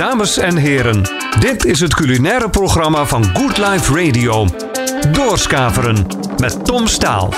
Dames en heren, dit is het culinaire programma van Good Life Radio. Doorskaveren met Tom Staal.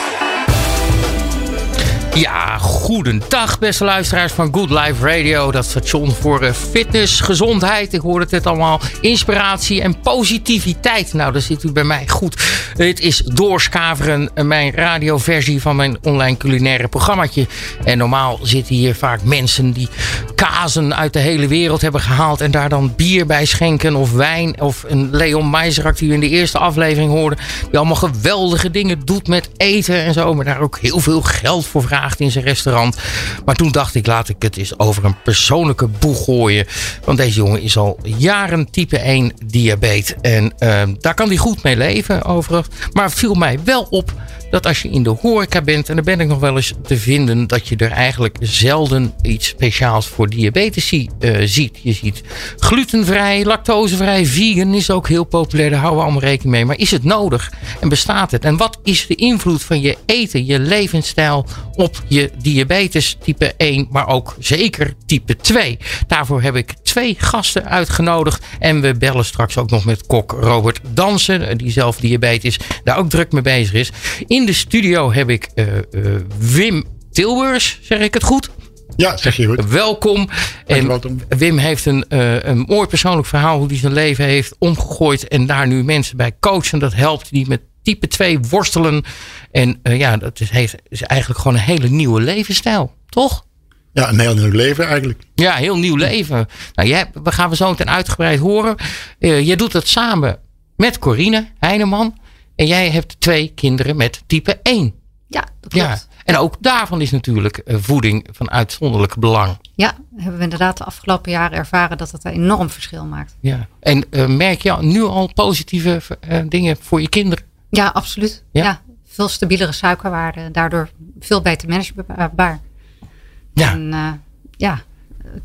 Ja, goedendag beste luisteraars van Good Life Radio. Dat station voor eh, fitness, gezondheid, ik hoorde het net allemaal. Inspiratie en positiviteit. Nou, daar zit u bij mij goed. Het is Doorskaveren, eh, mijn radioversie van mijn online culinaire programmaatje. En normaal zitten hier vaak mensen die kazen uit de hele wereld hebben gehaald... en daar dan bier bij schenken of wijn. Of een Leon Meiserak die u in de eerste aflevering hoorde... die allemaal geweldige dingen doet met eten en zo... maar daar ook heel veel geld voor vraagt in zijn restaurant. Maar toen dacht ik, laat ik het eens over een persoonlijke boeg gooien. Want deze jongen is al jaren type 1 diabetes. En uh, daar kan hij goed mee leven, overigens. Maar viel mij wel op dat als je in de horeca bent, en daar ben ik nog wel eens te vinden, dat je er eigenlijk zelden iets speciaals voor diabetici uh, ziet. Je ziet glutenvrij, lactosevrij, vegan is ook heel populair, daar houden we allemaal rekening mee. Maar is het nodig en bestaat het? En wat is de invloed van je eten, je levensstijl op je diabetes type 1, maar ook zeker type 2? Daarvoor heb ik twee gasten uitgenodigd en we bellen straks ook nog met kok Robert Dansen, die zelf diabetes daar ook druk mee bezig is. In in de studio heb ik uh, uh, Wim Tilbers, zeg ik het goed? Ja, zeg je goed. Welkom. En Wim heeft een, uh, een mooi persoonlijk verhaal hoe hij zijn leven heeft omgegooid en daar nu mensen bij coachen. Dat helpt die met type 2 worstelen. En ja, dat is, heeft, is eigenlijk gewoon een hele nieuwe levensstijl, toch? Ja, een heel nieuw leven eigenlijk. Ja, heel nieuw leven. Nou, jij, we gaan we zo meteen uitgebreid horen. Uh, je doet het samen met Corine Heineman. En jij hebt twee kinderen met type 1. Ja, dat klopt. Ja. En ook daarvan is natuurlijk eh, voeding van uitzonderlijk belang. Ja, hebben we inderdaad de afgelopen jaren ervaren dat het een enorm verschil maakt. Ja. En uh, merk je nu al positieve uh, dingen voor je kinderen? Ja, absoluut. Ja? ja? veel stabielere suikerwaarde, daardoor veel beter managebaar. Ja. En ja,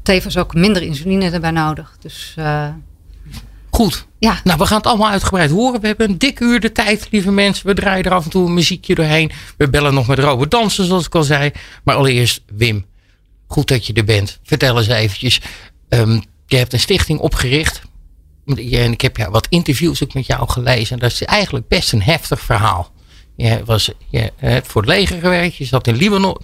tevens ook minder insuline erbij nodig. Dus Goed. Ja. Nou, we gaan het allemaal uitgebreid horen. We hebben een dik uur de tijd, lieve mensen. We draaien er af en toe een muziekje doorheen. We bellen nog met Robert Dansen, zoals ik al zei. Maar allereerst, Wim, goed dat je er bent. Vertel eens eventjes. Um, je hebt een stichting opgericht. En ik heb ja, wat interviews ook met jou gelezen. Dat is eigenlijk best een heftig verhaal. Je, was, je hebt voor het leger gewerkt. Je zat in Libanon.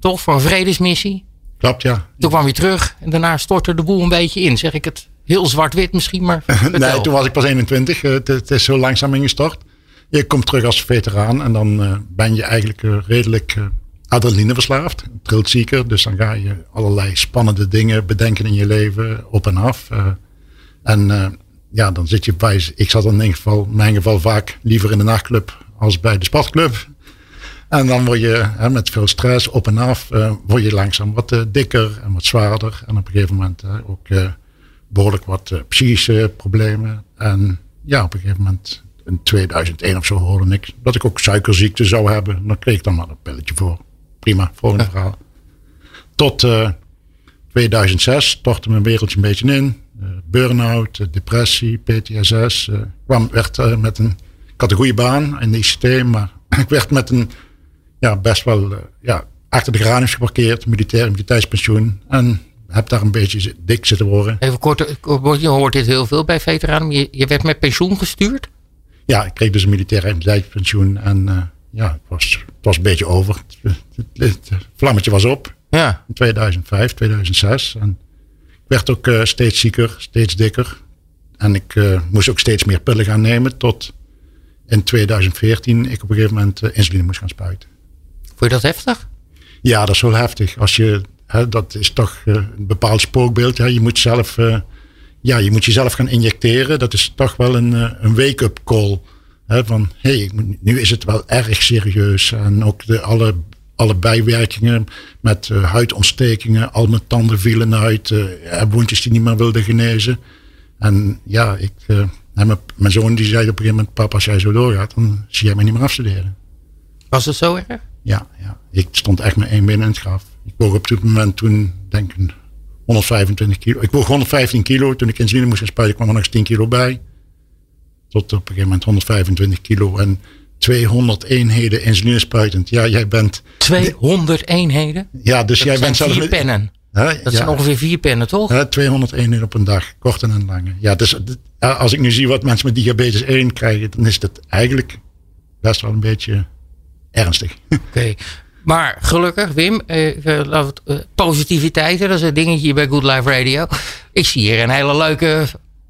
Toch? Voor een vredesmissie. Klopt, ja. Toen kwam je terug. En daarna stortte de boel een beetje in. Zeg ik het heel zwart-wit misschien, maar Nee, toen was ik pas 21. Het, het is zo langzaam ingestort. Je komt terug als veteraan en dan uh, ben je eigenlijk uh, redelijk uh, adrenaline verslaafd. Trilt zieker, dus dan ga je allerlei spannende dingen bedenken in je leven, op en af. en ja, dan zit je bij, ik zat in, ieder geval, in mijn geval vaak liever in de nachtclub als bij de sportclub. En dan word je hè, met veel stress op en af, word je langzaam wat dikker en wat zwaarder. En op een gegeven moment ook behoorlijk wat uh, psychische problemen. En ja, op een gegeven moment, in 2001 of zo, hoorde ik dat ik ook suikerziekte zou hebben. Dan kreeg ik dan maar een pilletje voor. Prima, volgende verhaal. Tot uh, 2006 stortte mijn wereldje een beetje in. Uh, Burn-out, depressie, PTSS. kwam, werd, met een, ik had een goede baan in de ICT, maar ik werd met een ja, best wel ja, achter de geraniums geparkeerd, militair immuniteitspensioen. En heb daar een beetje dik zitten worden. Even kort, je hoort dit heel veel bij veteranen. Je, je werd met pensioen gestuurd? Ja, ik kreeg dus een militair pensioen En uh, ja, het was, het was een beetje over. Het, het, vlammetje was op. Ja. In 2005, 2006. En ik werd ook uh, steeds zieker, steeds dikker. En ik uh, moest ook steeds meer pillen gaan nemen. Tot in 2014 ik op een gegeven moment insuline moest gaan spuiten. Vond je dat heftig? Ja, dat is wel heftig. Als je dat is toch uh, een bepaald spookbeeld. Je, moet zelf, uh, ja, je moet jezelf gaan injecteren. Dat is toch wel een, uh, een wake-up call. van hé, hey, nu is het wel erg serieus. En ook de, alle, alle bijwerkingen met huidontstekingen. Al mijn tanden vielen uit. wondjes die niet meer wilden genezen. En ja, ik, mijn, mijn zoon die zei op een gegeven moment... Papa, als jij zo doorgaat, dan zie jij mij niet meer afstuderen. Was het zo erg? Ja, ja, ik stond echt met één been in het graf. Ik woog op dit moment toen, denk ik, 125 kilo. Ik woog 115 kilo. Toen ik insuline moest gaan spuiten, kwam er nog eens 10 kilo bij. Tot op een gegeven moment 125 kilo. En 200 eenheden insuline spuitend. Ja, jij bent... 200 eenheden? Ja, dus dat jij bent zelf... Vier pennen. dat zijn ongeveer vier pennen, toch? Hè, 200 eenheden op een dag, korte en lange. Ja, dus als ik nu zie wat mensen met diabetes 1 krijgen, dan is dat eigenlijk best wel een beetje ernstig. Oké. Maar gelukkig, Wim, eh, eh, positiviteit, dat is een dingetje hier bij Good Life Radio. Ik zie hier een hele leuke,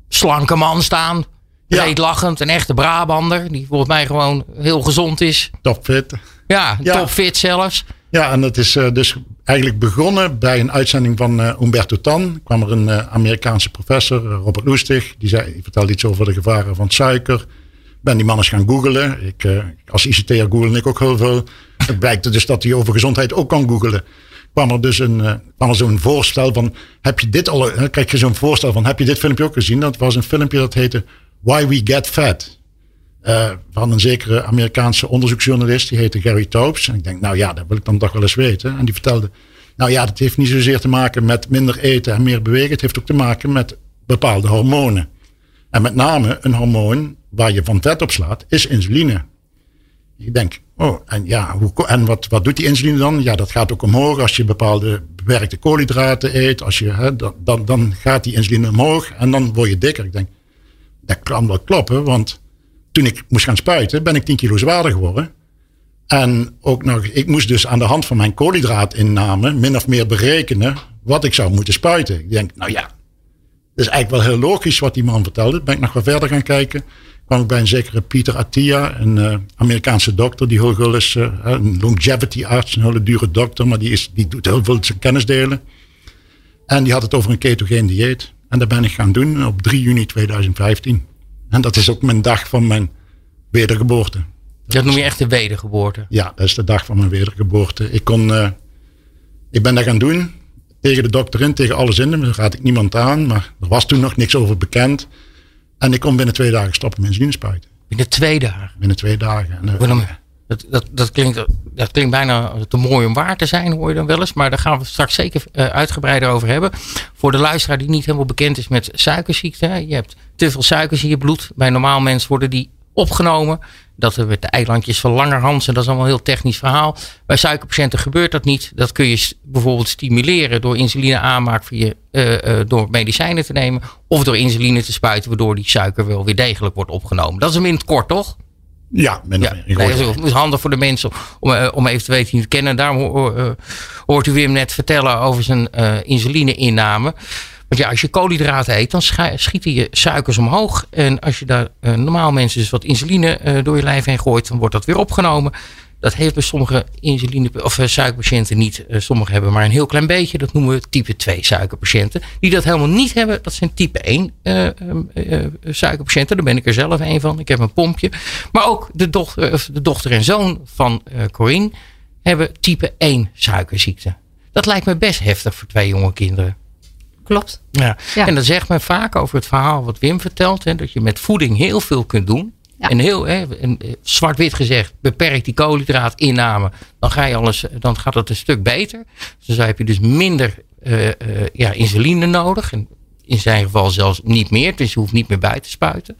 slanke man staan. Ja. lachend, een echte Brabander. Die volgens mij gewoon heel gezond is. Topfit. Ja, ja. topfit zelfs. Ja, en dat is uh, dus eigenlijk begonnen bij een uitzending van uh, Umberto Tan. kwam er een uh, Amerikaanse professor, Robert Lustig. Die, zei, die vertelde iets over de gevaren van suiker. Ben die man eens gaan googlen. Ik, als ICT'er google ik ook heel veel. Het blijkt dus dat hij over gezondheid ook kan googlen. Kwam er dus een, kwam er zo'n voorstel van, heb je dit al, krijg je zo'n voorstel van, heb je dit filmpje ook gezien? Dat was een filmpje dat heette Why We Get Fat. Uh, van een zekere Amerikaanse onderzoeksjournalist, die heette Gary Taubes. En ik denk, nou ja, dat wil ik dan toch wel eens weten. En die vertelde, nou ja, dat heeft niet zozeer te maken met minder eten en meer bewegen. Het heeft ook te maken met bepaalde hormonen. En met name een hormoon waar je van vet op slaat, is insuline. Ik denk, oh, en ja, hoe, en wat, wat doet die insuline dan? Ja, dat gaat ook omhoog als je bepaalde bewerkte koolhydraten eet. Als je, hè, dan, dan gaat die insuline omhoog en dan word je dikker. Ik denk, dat kan wel kloppen, want toen ik moest gaan spuiten, ben ik 10 kilo zwaarder geworden. En ook nog, ik moest dus aan de hand van mijn koolhydraatinname min of meer berekenen wat ik zou moeten spuiten. Ik denk, nou ja, dat is eigenlijk wel heel logisch wat die man vertelde. Ben ik nog wel verder gaan kijken. Kwam ik bij een zekere Pieter Attia, een uh, Amerikaanse dokter, die heel veel is, uh, een longevity arts, een hele dure dokter, maar die, is, die doet heel veel zijn kennis delen. En die had het over een ketogeen dieet. En dat ben ik gaan doen op 3 juni 2015. En dat is ook mijn dag van mijn wedergeboorte. Dat, noem je echt de wedergeboorte? Ja, dat is de dag van mijn wedergeboorte. Ik, kon, uh, ik ben dat gaan doen. Tegen de dokter in, tegen alles in. Daar raad ik niemand aan. Maar er was toen nog niks over bekend. En ik kon binnen twee dagen stoppen met insuline spuiten. Binnen twee dagen? Binnen twee dagen. En, uh, dat, dat, dat, klinkt, dat klinkt bijna te mooi om waar te zijn, hoor je dan wel eens. Maar daar gaan we straks zeker uh, uitgebreider over hebben. Voor de luisteraar die niet helemaal bekend is met suikerziekte. Je hebt te veel suikers in je bloed. Bij normaal mensen worden die opgenomen. Dat er met de eilandjes van Langerhans. En dat is allemaal een heel technisch verhaal. Bij suikerpatiënten gebeurt dat niet. Dat kun je bijvoorbeeld stimuleren door insuline aanmaak via, uh, uh, door medicijnen te nemen. Of door insuline te spuiten, waardoor die suiker wel weer degelijk wordt opgenomen. Dat is hem in het kort, toch? Ja, ja, dat is handig voor de mensen om, eh, om even te weten te kennen. Daarom hoort u Wim net vertellen over zijn insuline-inname. Want ja, als je koolhydraten eet, dan schieten je suikers omhoog. En als je daar normaal mensen dus wat insuline door je lijf heen gooit, dan wordt dat weer opgenomen. Dat heeft bij sommige insuline of eh, suikerpatiënten niet. Uh, sommige hebben maar een heel klein beetje. Dat noemen we type 2 suikerpatiënten. Die dat helemaal niet hebben, dat zijn type 1 uh, uh, suikerpatiënten. Daar ben ik er zelf een van. Ik heb een pompje. Maar ook de dochter, de dochter en zoon van Corinne hebben type 1 suikerziekte. Dat lijkt me best heftig voor twee jonge kinderen. Klopt. Ja. ja. En dan zegt men vaak over het verhaal wat Wim vertelt. Hè, dat je met voeding heel veel kunt doen. En heel hè, eh, zwart-wit gezegd, beperk die koolhydraatinname. Dan, ga je alles, dan gaat het een stuk beter. Dus dan heb je dus minder uh, uh, ja, insuline nodig. En in zijn geval zelfs niet meer. Dus je hoeft niet meer bij te spuiten.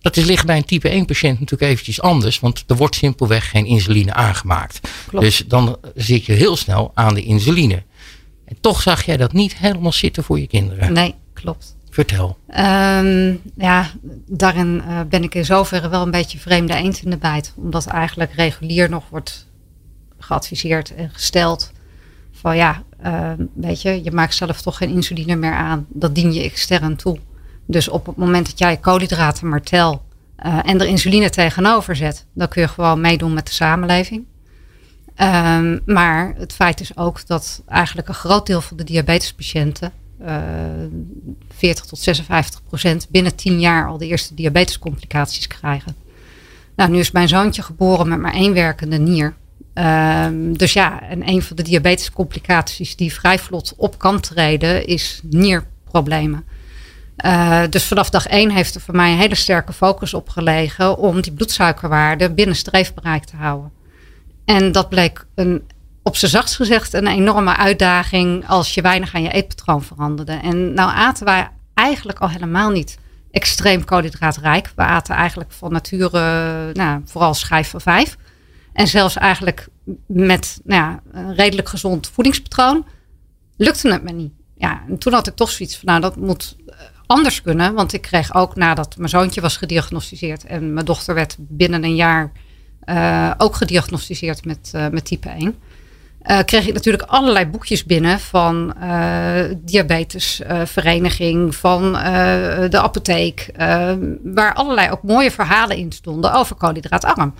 Dat is, ligt bij een type 1 patiënt natuurlijk eventjes anders. Want er wordt simpelweg geen insuline aangemaakt. Klopt. Dus dan zit je heel snel aan de insuline. En toch zag jij dat niet helemaal zitten voor je kinderen. Nee, klopt. Vertel. Um, ja, daarin uh, ben ik in zoverre wel een beetje vreemde eend in de bijt. Omdat eigenlijk regulier nog wordt geadviseerd en gesteld. Van ja, uh, weet je, je maakt zelf toch geen insuline meer aan. Dat dien je extern toe. Dus op het moment dat jij koolhydraten maar tel uh, en er insuline tegenover zet, dan kun je gewoon meedoen met de samenleving. Um, maar het feit is ook dat eigenlijk een groot deel van de diabetespatiënten 40 eh, tot 56 procent binnen 10 jaar al de eerste diabetescomplicaties krijgen. Nou, nu is mijn zoontje geboren met maar één werkende nier. Um, dus ja, en een van de diabetescomplicaties die vrij vlot op kan treden is nierproblemen. Uh, dus vanaf dag 1 heeft er voor mij een hele sterke focus op gelegen om die bloedsuikerwaarde binnen streefbereik te houden. En dat bleek een op zijn zachtst gezegd een enorme uitdaging als je weinig aan je eetpatroon veranderde. En nou aten wij eigenlijk al helemaal niet extreem koolhydraatrijk. We aten eigenlijk van nature nou, vooral schijf van vijf. En zelfs eigenlijk met nou ja, een redelijk gezond voedingspatroon. lukte het me niet. Ja, en toen had ik toch zoiets van, nou, dat moet anders kunnen. Want ik kreeg ook nadat mijn zoontje was gediagnosticeerd en mijn dochter werd binnen een jaar uh, ook gediagnosticeerd met, uh, met type 1. Uh, kreeg ik natuurlijk allerlei boekjes binnen van diabetesvereniging, van de apotheek, waar allerlei ook mooie verhalen in stonden over koolhydraatarm.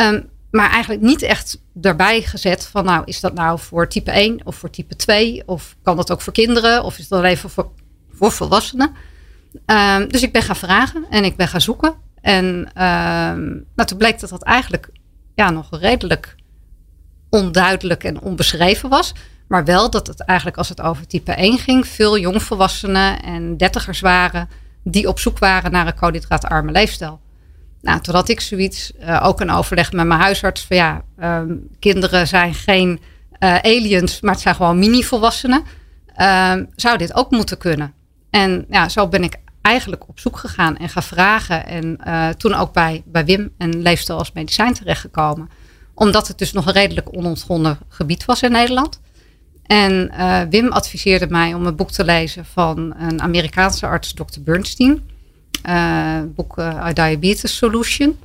Um, maar eigenlijk niet echt daarbij gezet van nou, is dat nou voor type 1 of voor type 2? Of kan dat ook voor kinderen? Of is dat alleen voor, voor volwassenen? Um, dus ik ben gaan vragen en ik ben gaan zoeken. En um, nou, toen bleek dat dat eigenlijk ja, nog redelijk onduidelijk en onbeschreven was. Maar wel dat het eigenlijk als het over type 1 ging, veel jongvolwassenen en dertigers waren die op zoek waren naar een koolhydraatarme leefstijl. Nou, toen had ik zoiets, uh, ook een overleg met mijn huisarts. Van ja, um, kinderen zijn geen uh, aliens, maar het zijn gewoon mini-volwassenen. Um, zou dit ook moeten kunnen? En ja, zo ben ik eigenlijk op zoek gegaan en gaan vragen. En uh, toen ook bij, bij Wim en leefstijl als medicijn terechtgekomen. Omdat het dus nog een redelijk onontgonnen gebied was in Nederland. En Wim adviseerde mij om een boek te lezen van een Amerikaanse arts, Dr. Bernstein uh, boek uh, Diabetes Solution.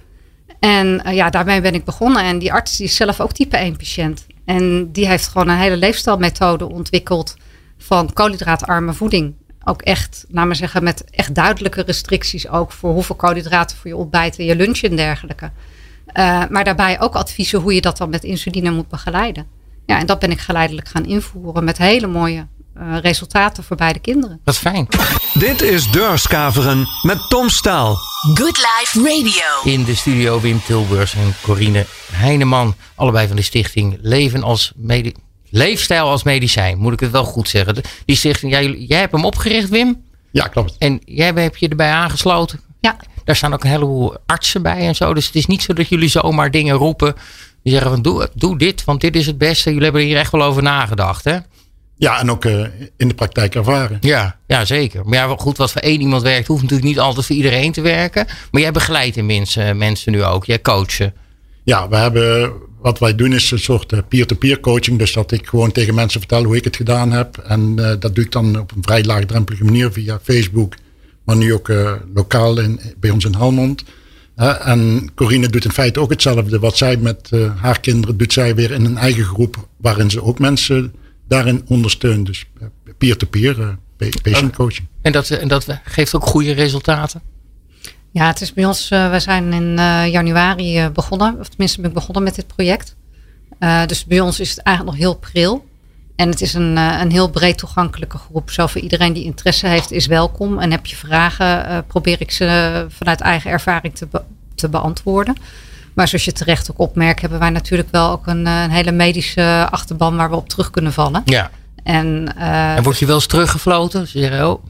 En ja, daarmee ben ik begonnen. En die arts die is zelf ook type 1 patiënt. En die heeft gewoon een hele leefstijlmethode ontwikkeld van koolhydraatarme voeding. Ook echt, laat maar zeggen, met echt duidelijke restricties ook voor hoeveel koolhydraten voor je ontbijt en je lunch en dergelijke. maar daarbij ook adviezen hoe je dat dan met insuline moet begeleiden. Ja, en dat ben ik geleidelijk gaan invoeren met hele mooie uh, resultaten voor beide kinderen. Wat fijn. Dit is Deurskaveren met Tom Staal. Good Life Radio. In de studio Wim Tilburgs en Corine Heineman. Allebei van de stichting Leven als Medi Leefstijl als Medicijn. Moet ik het wel goed zeggen. Die stichting, jij, jij hebt hem opgericht Wim? Ja, klopt. En jij heb je erbij aangesloten? Ja. Daar staan ook een heleboel artsen bij en zo. Dus het is niet zo dat jullie zomaar dingen roepen. Die zeggen van doe, doe dit, want dit is het beste. Jullie hebben hier echt wel over nagedacht hè? Ja, en ook uh, in de praktijk ervaren. Ja, ja, zeker. Maar ja, goed, wat voor één iemand werkt, hoeft natuurlijk niet altijd voor iedereen te werken. Maar jij begeleidt in mensen, mensen nu ook. Jij coachen. Ja, we hebben, wat wij doen is een soort eh, peer-to-peer coaching. Dus dat ik gewoon tegen mensen vertel hoe ik het gedaan heb. En uh, dat doe ik dan op een vrij laagdrempelige manier via Facebook. Maar nu ook uh, lokaal in, bij ons in Halmond. en Corine doet in feite ook hetzelfde. Wat zij met haar kinderen doet zij weer in een eigen groep. Waarin ze ook mensen daarin ondersteunt. Dus eh, peer-to-peer -peer, patient coaching. En dat, en dat geeft ook goede resultaten? Ja, het is bij ons, uh, we zijn in uh, januari begonnen, of tenminste ben ik begonnen met dit project. Dus bij ons is het eigenlijk nog heel pril. En het is een, een heel breed toegankelijke groep. Zo voor iedereen die interesse heeft is welkom. En heb je vragen, probeer ik ze vanuit eigen ervaring te, be te beantwoorden. Maar zoals je terecht ook opmerkt, hebben wij natuurlijk wel ook een, een hele medische achterban waar we op terug kunnen vallen. Ja. En, en word je wel eens teruggefloten? Ze zeggen, oh.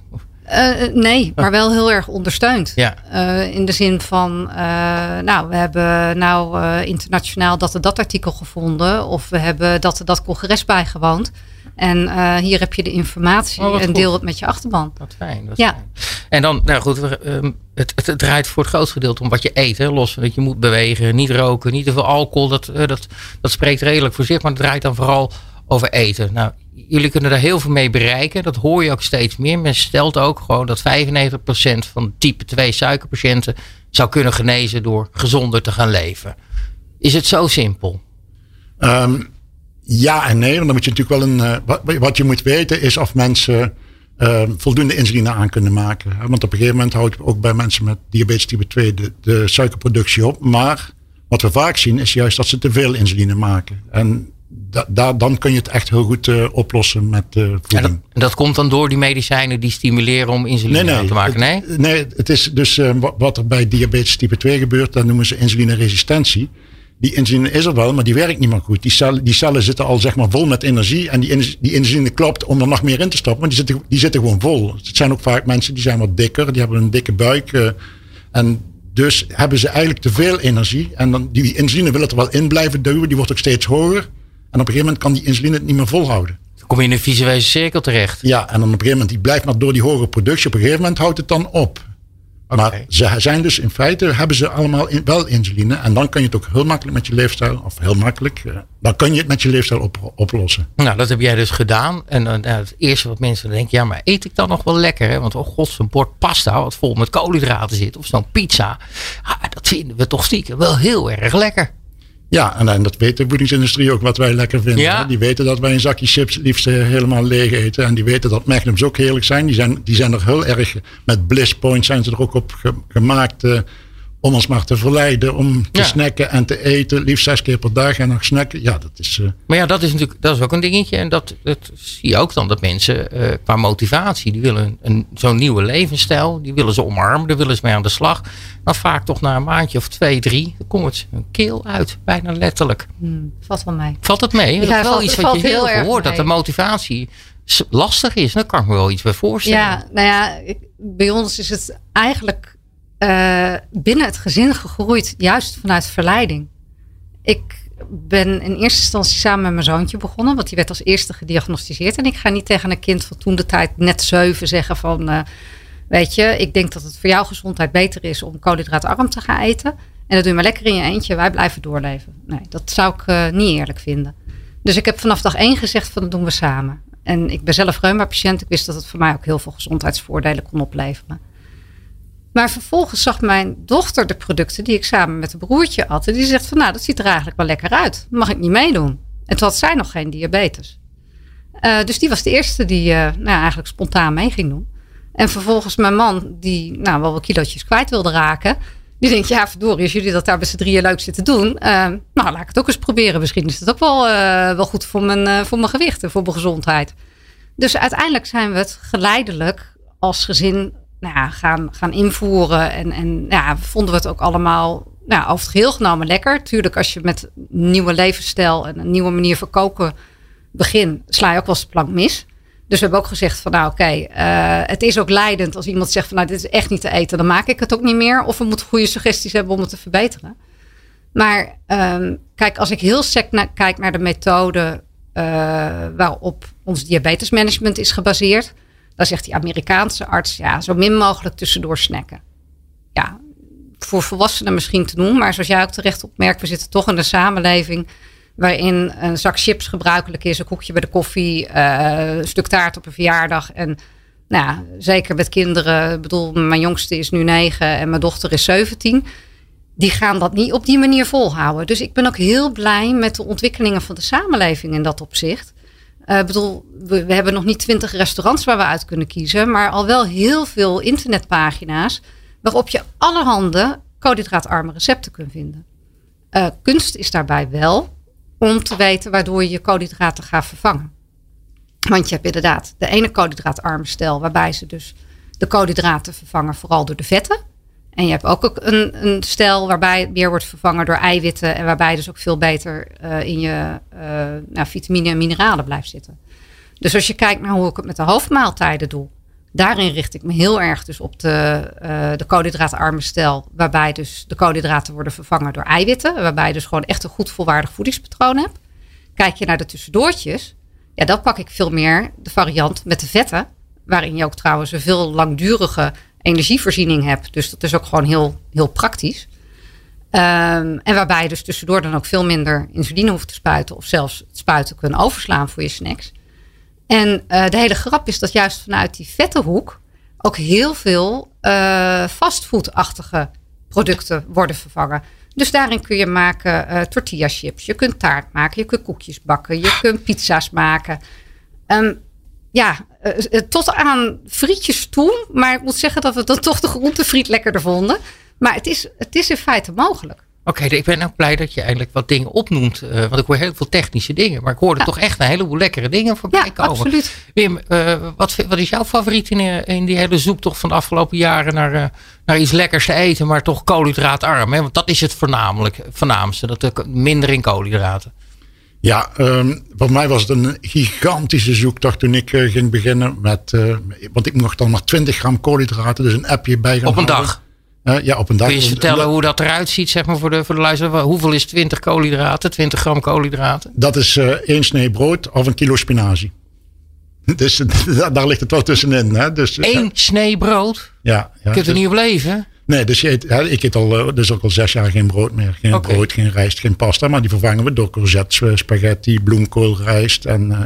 Uh, nee, maar wel heel erg ondersteund. Ja. Uh, in de zin van, uh, nou, we hebben nou internationaal dat en dat artikel gevonden. Of we hebben dat en dat congres bijgewoond. En hier heb je de informatie oh, en deel het met je achterban. Wat fijn. Wat ja. Fijn. En dan, nou goed, um, het, het, draait voor het grootste gedeelte om wat je eet. Hè? Los van dat je moet bewegen, niet roken, niet te veel alcohol. Dat, dat, dat spreekt redelijk voor zich, maar het draait dan vooral over eten. Nou, jullie kunnen daar heel veel mee bereiken. Dat hoor je ook steeds meer. Men stelt ook gewoon dat 95% van type 2 suikerpatiënten zou kunnen genezen door gezonder te gaan leven. Is het zo simpel? Um, ja en nee, dan moet je natuurlijk wel een. Uh, wat, je moet weten is of mensen uh, voldoende insuline aan kunnen maken. Want op een gegeven moment houdt ook bij mensen met diabetes type 2 de, de suikerproductie op. Maar wat we vaak zien is juist dat ze te veel insuline maken. En da, da, dan kun je het echt heel goed uh, oplossen met uh, voeding. En dat, dat, komt dan door die medicijnen die stimuleren om insuline nee, nee, aan te maken? Nee, het, nee, het is dus uh, wat er bij diabetes type 2 gebeurt, dat noemen ze insulineresistentie die insuline is er wel, maar die werkt niet meer goed. Die cellen, die cellen zitten al zeg maar vol met energie. En die, die insuline klopt om er nog meer in te stoppen. Maar die zitten, die zitten gewoon vol. Het zijn ook vaak mensen die zijn wat dikker. Die hebben een dikke buik. En dus hebben ze eigenlijk te veel energie. En dan, die insuline wil het er wel in blijven duwen. Die wordt ook steeds hoger. En op een gegeven moment kan die insuline het niet meer volhouden. Dan kom je in een visuele cirkel terecht. Ja, en dan op een gegeven moment die blijft maar door die hogere productie. Op een gegeven moment houdt het dan op. Maar ze zijn dus in feite, hebben ze allemaal wel insuline. En dan kan je het ook heel makkelijk met je leefstijl, of heel makkelijk, eh, dan kan je het met je leefstijl oplossen. Nou, dat heb jij dus gedaan. En uh, het eerste wat mensen denken, ja, maar eet ik dan nog wel lekker? Hè? Want oh god, zo'n bord pasta wat vol met koolhydraten zit, of zo'n pizza. Ah, dat vinden we toch stiekem wel heel erg lekker. Ja, en, en, dat weet de voedingsindustrie ook wat wij lekker vinden. Die weten dat wij een zakje chips liefst helemaal leeg eten. En die weten dat Magnums ook heerlijk zijn. Die zijn, die zijn er heel erg, met Bliss Point zijn ze er ook op gemaakt. Om ons maar te verleiden om te snacken en te eten. Liefst zes keer per dag en nog snacken. Ja, dat is. Uh... Maar ja, dat is natuurlijk dat is ook een dingetje. En dat, dat zie je ook dan dat mensen uh, qua motivatie, die willen een, zo'n nieuwe levensstijl, die willen ze omarmen, daar willen ze mee aan de slag. Maar vaak toch na een maandje of twee, drie, dan komt het een keel uit, bijna letterlijk. Hmm, valt wel mee. Valt het mee? Ja, dat is wel iets wat je heel veel hoort, dat de motivatie lastig is. Daar kan ik me wel iets bij voorstellen. Ja, nou ja, bij ons is het eigenlijk uh, binnen het gezin gegroeid, juist vanuit verleiding. Ik ben in eerste instantie samen met mijn zoontje begonnen, want die werd als eerste gediagnosticeerd. En ik ga niet tegen een kind van toen de tijd net zeven zeggen van, uh, weet je, ik denk dat het voor jouw gezondheid beter is om koolhydraatarm te gaan eten. En dat doe je maar lekker in je eentje, wij blijven doorleven. Nee, dat zou ik uh, niet eerlijk vinden. Dus ik heb vanaf dag één gezegd van dat doen we samen. En ik ben zelf reuma-patiënt. Ik wist dat het voor mij ook heel veel gezondheidsvoordelen kon opleveren. Maar vervolgens zag mijn dochter de producten die ik samen met een broertje had. En die zegt van nou, dat ziet er eigenlijk wel lekker uit. Mag ik niet meedoen? En toen had zij nog geen diabetes. Uh, dus die was de eerste die uh, nou, eigenlijk spontaan mee ging doen. En vervolgens mijn man, die nou, wel wat kilootjes kwijt wilde raken. Die denkt, ja verdorie, als jullie dat daar met z'n drieën leuk zitten doen. Uh, nou, laat ik het ook eens proberen. Misschien is het ook wel, wel goed voor mijn, voor mijn gewicht en voor mijn gezondheid. Dus uiteindelijk zijn we het geleidelijk als gezin nou gaan, gaan invoeren. En, en ja, vonden we het ook allemaal nou, over het geheel genomen lekker. Tuurlijk, als je met een nieuwe levensstijl en een nieuwe manier van koken begint, sla je ook wel eens de plank mis. Dus we hebben ook gezegd van nou oké, eh, het is ook leidend als iemand zegt van nou dit is echt niet te eten, dan maak ik het ook niet meer. Of we moeten goede suggesties hebben om het te verbeteren. Maar um, kijk, als ik heel sec kijk naar de methode uh, waarop ons diabetesmanagement is gebaseerd, dan zegt die Amerikaanse arts, ja, zo min mogelijk tussendoor snacken. Ja, voor volwassenen misschien te doen, maar zoals jij ook terecht opmerkt, we zitten toch in een samenleving waarin een zak chips gebruikelijk is, een koekje bij de koffie, uh, een stuk taart op een verjaardag. En nou, zeker met kinderen, ik bedoel, mijn jongste is nu negen en mijn dochter is 17. Die gaan dat niet op die manier volhouden. Dus ik ben ook heel blij met de ontwikkelingen van de samenleving in dat opzicht. Uh, bedoel, we, hebben nog niet twintig restaurants waar we uit kunnen kiezen, maar al wel heel veel internetpagina's waarop je allerhande koolhydraatarme recepten kunt vinden. Uh, kunst is daarbij wel om te weten waardoor je je koolhydraten gaat vervangen. Want je hebt inderdaad de ene koolhydraatarme stijl waarbij ze dus de koolhydraten vervangen vooral door de vetten. En je hebt ook een, een stijl waarbij het meer wordt vervangen door eiwitten. En waarbij dus ook veel beter uh, in je uh, nou, vitamine en mineralen blijft zitten. Dus als je kijkt naar hoe ik het met de hoofdmaaltijden doe. Daarin richt ik me heel erg dus op de, uh, de koolhydraatarme stijl. Waarbij dus de koolhydraten worden vervangen door eiwitten. Waarbij je dus gewoon echt een goed volwaardig voedingspatroon hebt. Kijk je naar de tussendoortjes. Ja, dan pak ik veel meer de variant met de vetten. Waarin je ook trouwens een veel langdurige energievoorziening hebt. Dus dat is ook gewoon heel, heel praktisch. Um, en waarbij je dus tussendoor dan ook veel minder insuline hoeft te spuiten. Of zelfs het spuiten kunnen overslaan voor je snacks. En uh, de hele grap is dat juist vanuit die vette hoek ook heel veel uh, fastfoodachtige producten worden vervangen. Dus daarin kun je maken uh, tortilla chips. Je kunt taart maken. Je kunt koekjes bakken. Je kunt pizza's maken. Um, ja, uh, tot aan frietjes toe. Maar ik moet zeggen dat we dan toch de groentefriet lekkerder vonden. Maar het is, het is in feite mogelijk. Oké, ik ben ook blij dat je eigenlijk wat dingen opnoemt. Uh, want ik hoor heel veel technische dingen. Maar ik hoorde toch echt een heleboel lekkere dingen voorbij ja, komen. absoluut. Wim, uh, wat, wat is jouw favoriet in, in die hele zoektocht van de afgelopen jaren naar, naar iets lekkers te eten, maar toch koolhydraatarm? Hè? Want dat is het voornamelijk, voornaamste, dat minder in koolhydraten. Ja, um, voor mij was het een gigantische zoektocht toen ik uh, ging beginnen met. Uh, want ik mocht dan maar 20 gram koolhydraten, dus een appje bij gaan Op een dag? Uh, ja, op een dag. Kun je eens vertellen hoe dat eruit ziet, zeg maar, voor de, voor de luisteraar? Hoeveel is 20 koolhydraten, 20 gram koolhydraten? Dat is één snee brood of een kilo spinazie. Dus daar ligt het wel tussenin. Hè? Dus, Eén snee brood? Ja. ja je kunt er dus- niet op leven? Nee, dus je eet, hè, ik eet al, eh, dus ook al zes jaar geen brood meer. Geen brood, geen rijst, geen pasta. Maar die vervangen we door courgette, eh, spaghetti, bloemkool, rijst en eh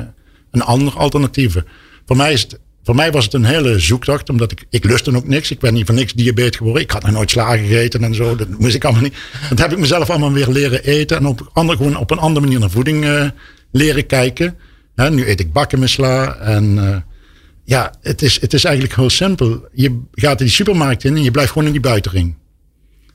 een andere alternatieven. Voor mij, is het, voor mij was het een hele zoektocht. Omdat ik, ik lust dan ook niks. Ik ben niet van niks diabetes geworden. Ik had nog nooit slagen gegeten en zo. Dat moest ik allemaal niet. Dat heb ik mezelf allemaal weer leren eten. En op, andere, gewoon op een andere manier naar voeding leren kijken. Hè, nu eet ik bakken met sla. En ja, het is, het is eigenlijk heel simpel. Je gaat in die supermarkt in en je blijft gewoon in die buitenring.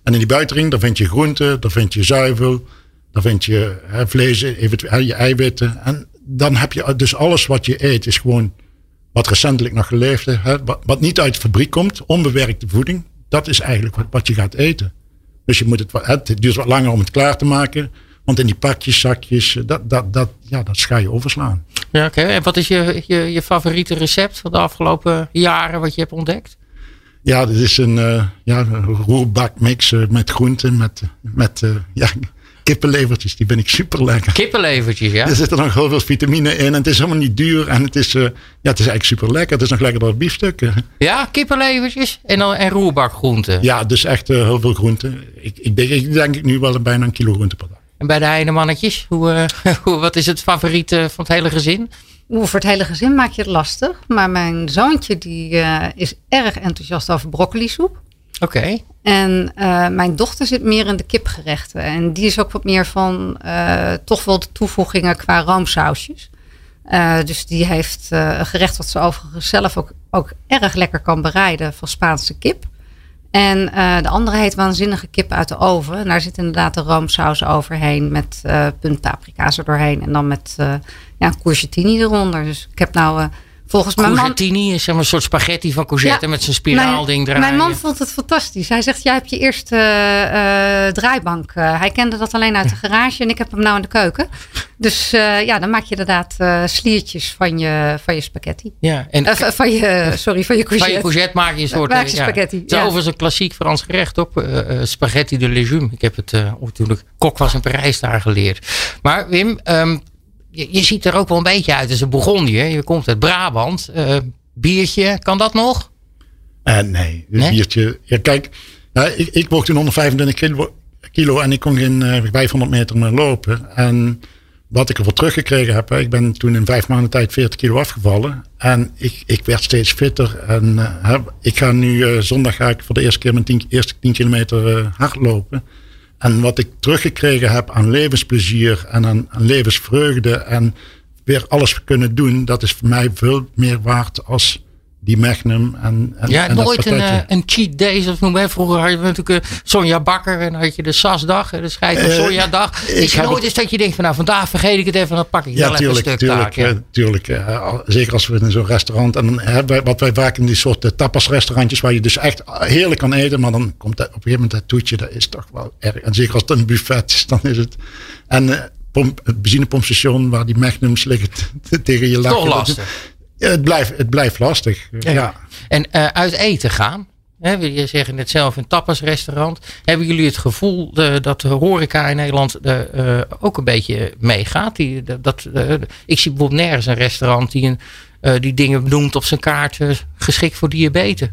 En in die buitenring, daar vind je groenten, daar vind je zuivel, daar vind je hè, vlees, eventueel je eiwitten. En dan heb je dus alles wat je eet, is gewoon wat recentelijk nog geleefd is. Wat, niet uit de fabriek komt, onbewerkte voeding. Dat is eigenlijk wat, wat je gaat eten. Dus je moet het, het duurt wat langer om het klaar te maken. Want in die pakjes, zakjes, dat, dat, dat, ja, dat ga je overslaan. Ja, oké. En wat is je, je, je favoriete recept van de afgelopen jaren wat je hebt ontdekt? Ja, dit is een, eh ja, roerbakmix eh, met groenten, met, met eh, ja, kippenlevertjes. Die vind ik super lekker. Kippenlevertjes, ja? Er zitten nog heel veel vitamine in en het is helemaal niet duur. En het is, eh, ja, het is eigenlijk super lekker. Het is nog lekkerder dan biefstuk. eh. Ja, kippenlevertjes en, dan, en roerbakgroenten. Ja, dus echt eh, heel veel groenten. Ik, ik, denk, ik denk nu wel bijna een kilo groente per dag. En bij de heinemannetjes, hoe, eh, hoe, wat is het favoriete van het hele gezin? Oeh, voor het hele gezin maak je het lastig. Maar mijn zoontje die, eh, is erg enthousiast over broccolisoep. Oké. En eh, mijn dochter zit meer in de kipgerechten. En die is ook wat meer van eh, toch wel de toevoegingen qua roomsausjes. Eh, dus die heeft eh, een gerecht wat ze overigens zelf ook, ook erg lekker kan bereiden van Spaanse kip. En eh, de andere heet waanzinnige kip uit de oven. En daar zit inderdaad de roomsaus overheen met eh puntpaprika's er doorheen. En dan met eh ja, eronder. Dus ik heb nou volgens mijn man... Is een soort spaghetti van courgette Ja, met zijn spiraalding draaien. mijn man vond het fantastisch. Hij zegt, jij hebt je eerste eh, eh, draaibank. Eh, hij kende dat alleen uit de garage en ik heb hem nou in de keuken. Dus ja, dan maak je inderdaad sliertjes van je, van je spaghetti. Ja, en van je, sorry, van je van courgette. je courgette maak je een soort... Maak je ja, spaghetti, Het is ja. overigens een klassiek Frans gerecht eh, spaghetti de légumes. Ik heb het toen ik kok was in Parijs daar geleerd. Maar Wim, ehm, je, je ziet er ook wel een beetje uit als een Bourgondië. Je komt uit Brabant. Eh, biertje, kan dat nog? Eh, nee, een Nee? biertje. Ja, kijk, ja, ik, ik woog toen 125 kilo, kilo en ik kon geen eh, 500 meter meer lopen. En wat ik ervoor teruggekregen heb, ik ben toen in vijf maanden tijd 40 kilo afgevallen. En ik, ik werd steeds fitter. En eh, ik ga nu, eh, zondag ga ik voor de eerste keer mijn 10, eerste 10 kilometer eh, hardlopen. En wat ik teruggekregen heb aan levensplezier en aan, levensvreugde en weer alles kunnen doen, dat is voor mij veel meer waard als die Magnum en, en, Ja, en nooit een, eh, een cheat day, zoals we noemen. hè. Vroeger had je natuurlijk eh, Sonja Bakker en had je de SAS-dag, hè, de schijf van Eh, Sonja dag. ik Is nooit het- eens dat je denkt van nou vandaag vergeet ik het even, dan pak ik Ja, wel even een tuurlijk, stuk tuurlijk, taak. Ja. tuurlijk. zeker als we in zo'n restaurant. En dan hebben wat wij vaak in die soort tapasrestaurantjes, waar je dus echt heerlijk kan eten, maar dan komt dat, op een gegeven moment dat toetje, dat is toch wel erg. En zeker als het een buffet is, dan is het. En pomp, het benzinepompstation waar die magnums liggen tegen je lachen. Toch lastig. Ja, het, blijft, het blijft lastig. Ja. En eh, uit eten gaan. Hè, je zegt net zelf een tapasrestaurant. Hebben jullie het gevoel eh, dat de horeca in Nederland eh, ook een beetje meegaat? Die, dat, eh, ik zie bijvoorbeeld nergens een restaurant die, een, eh, die dingen benoemt op zijn kaart geschikt voor diabetes.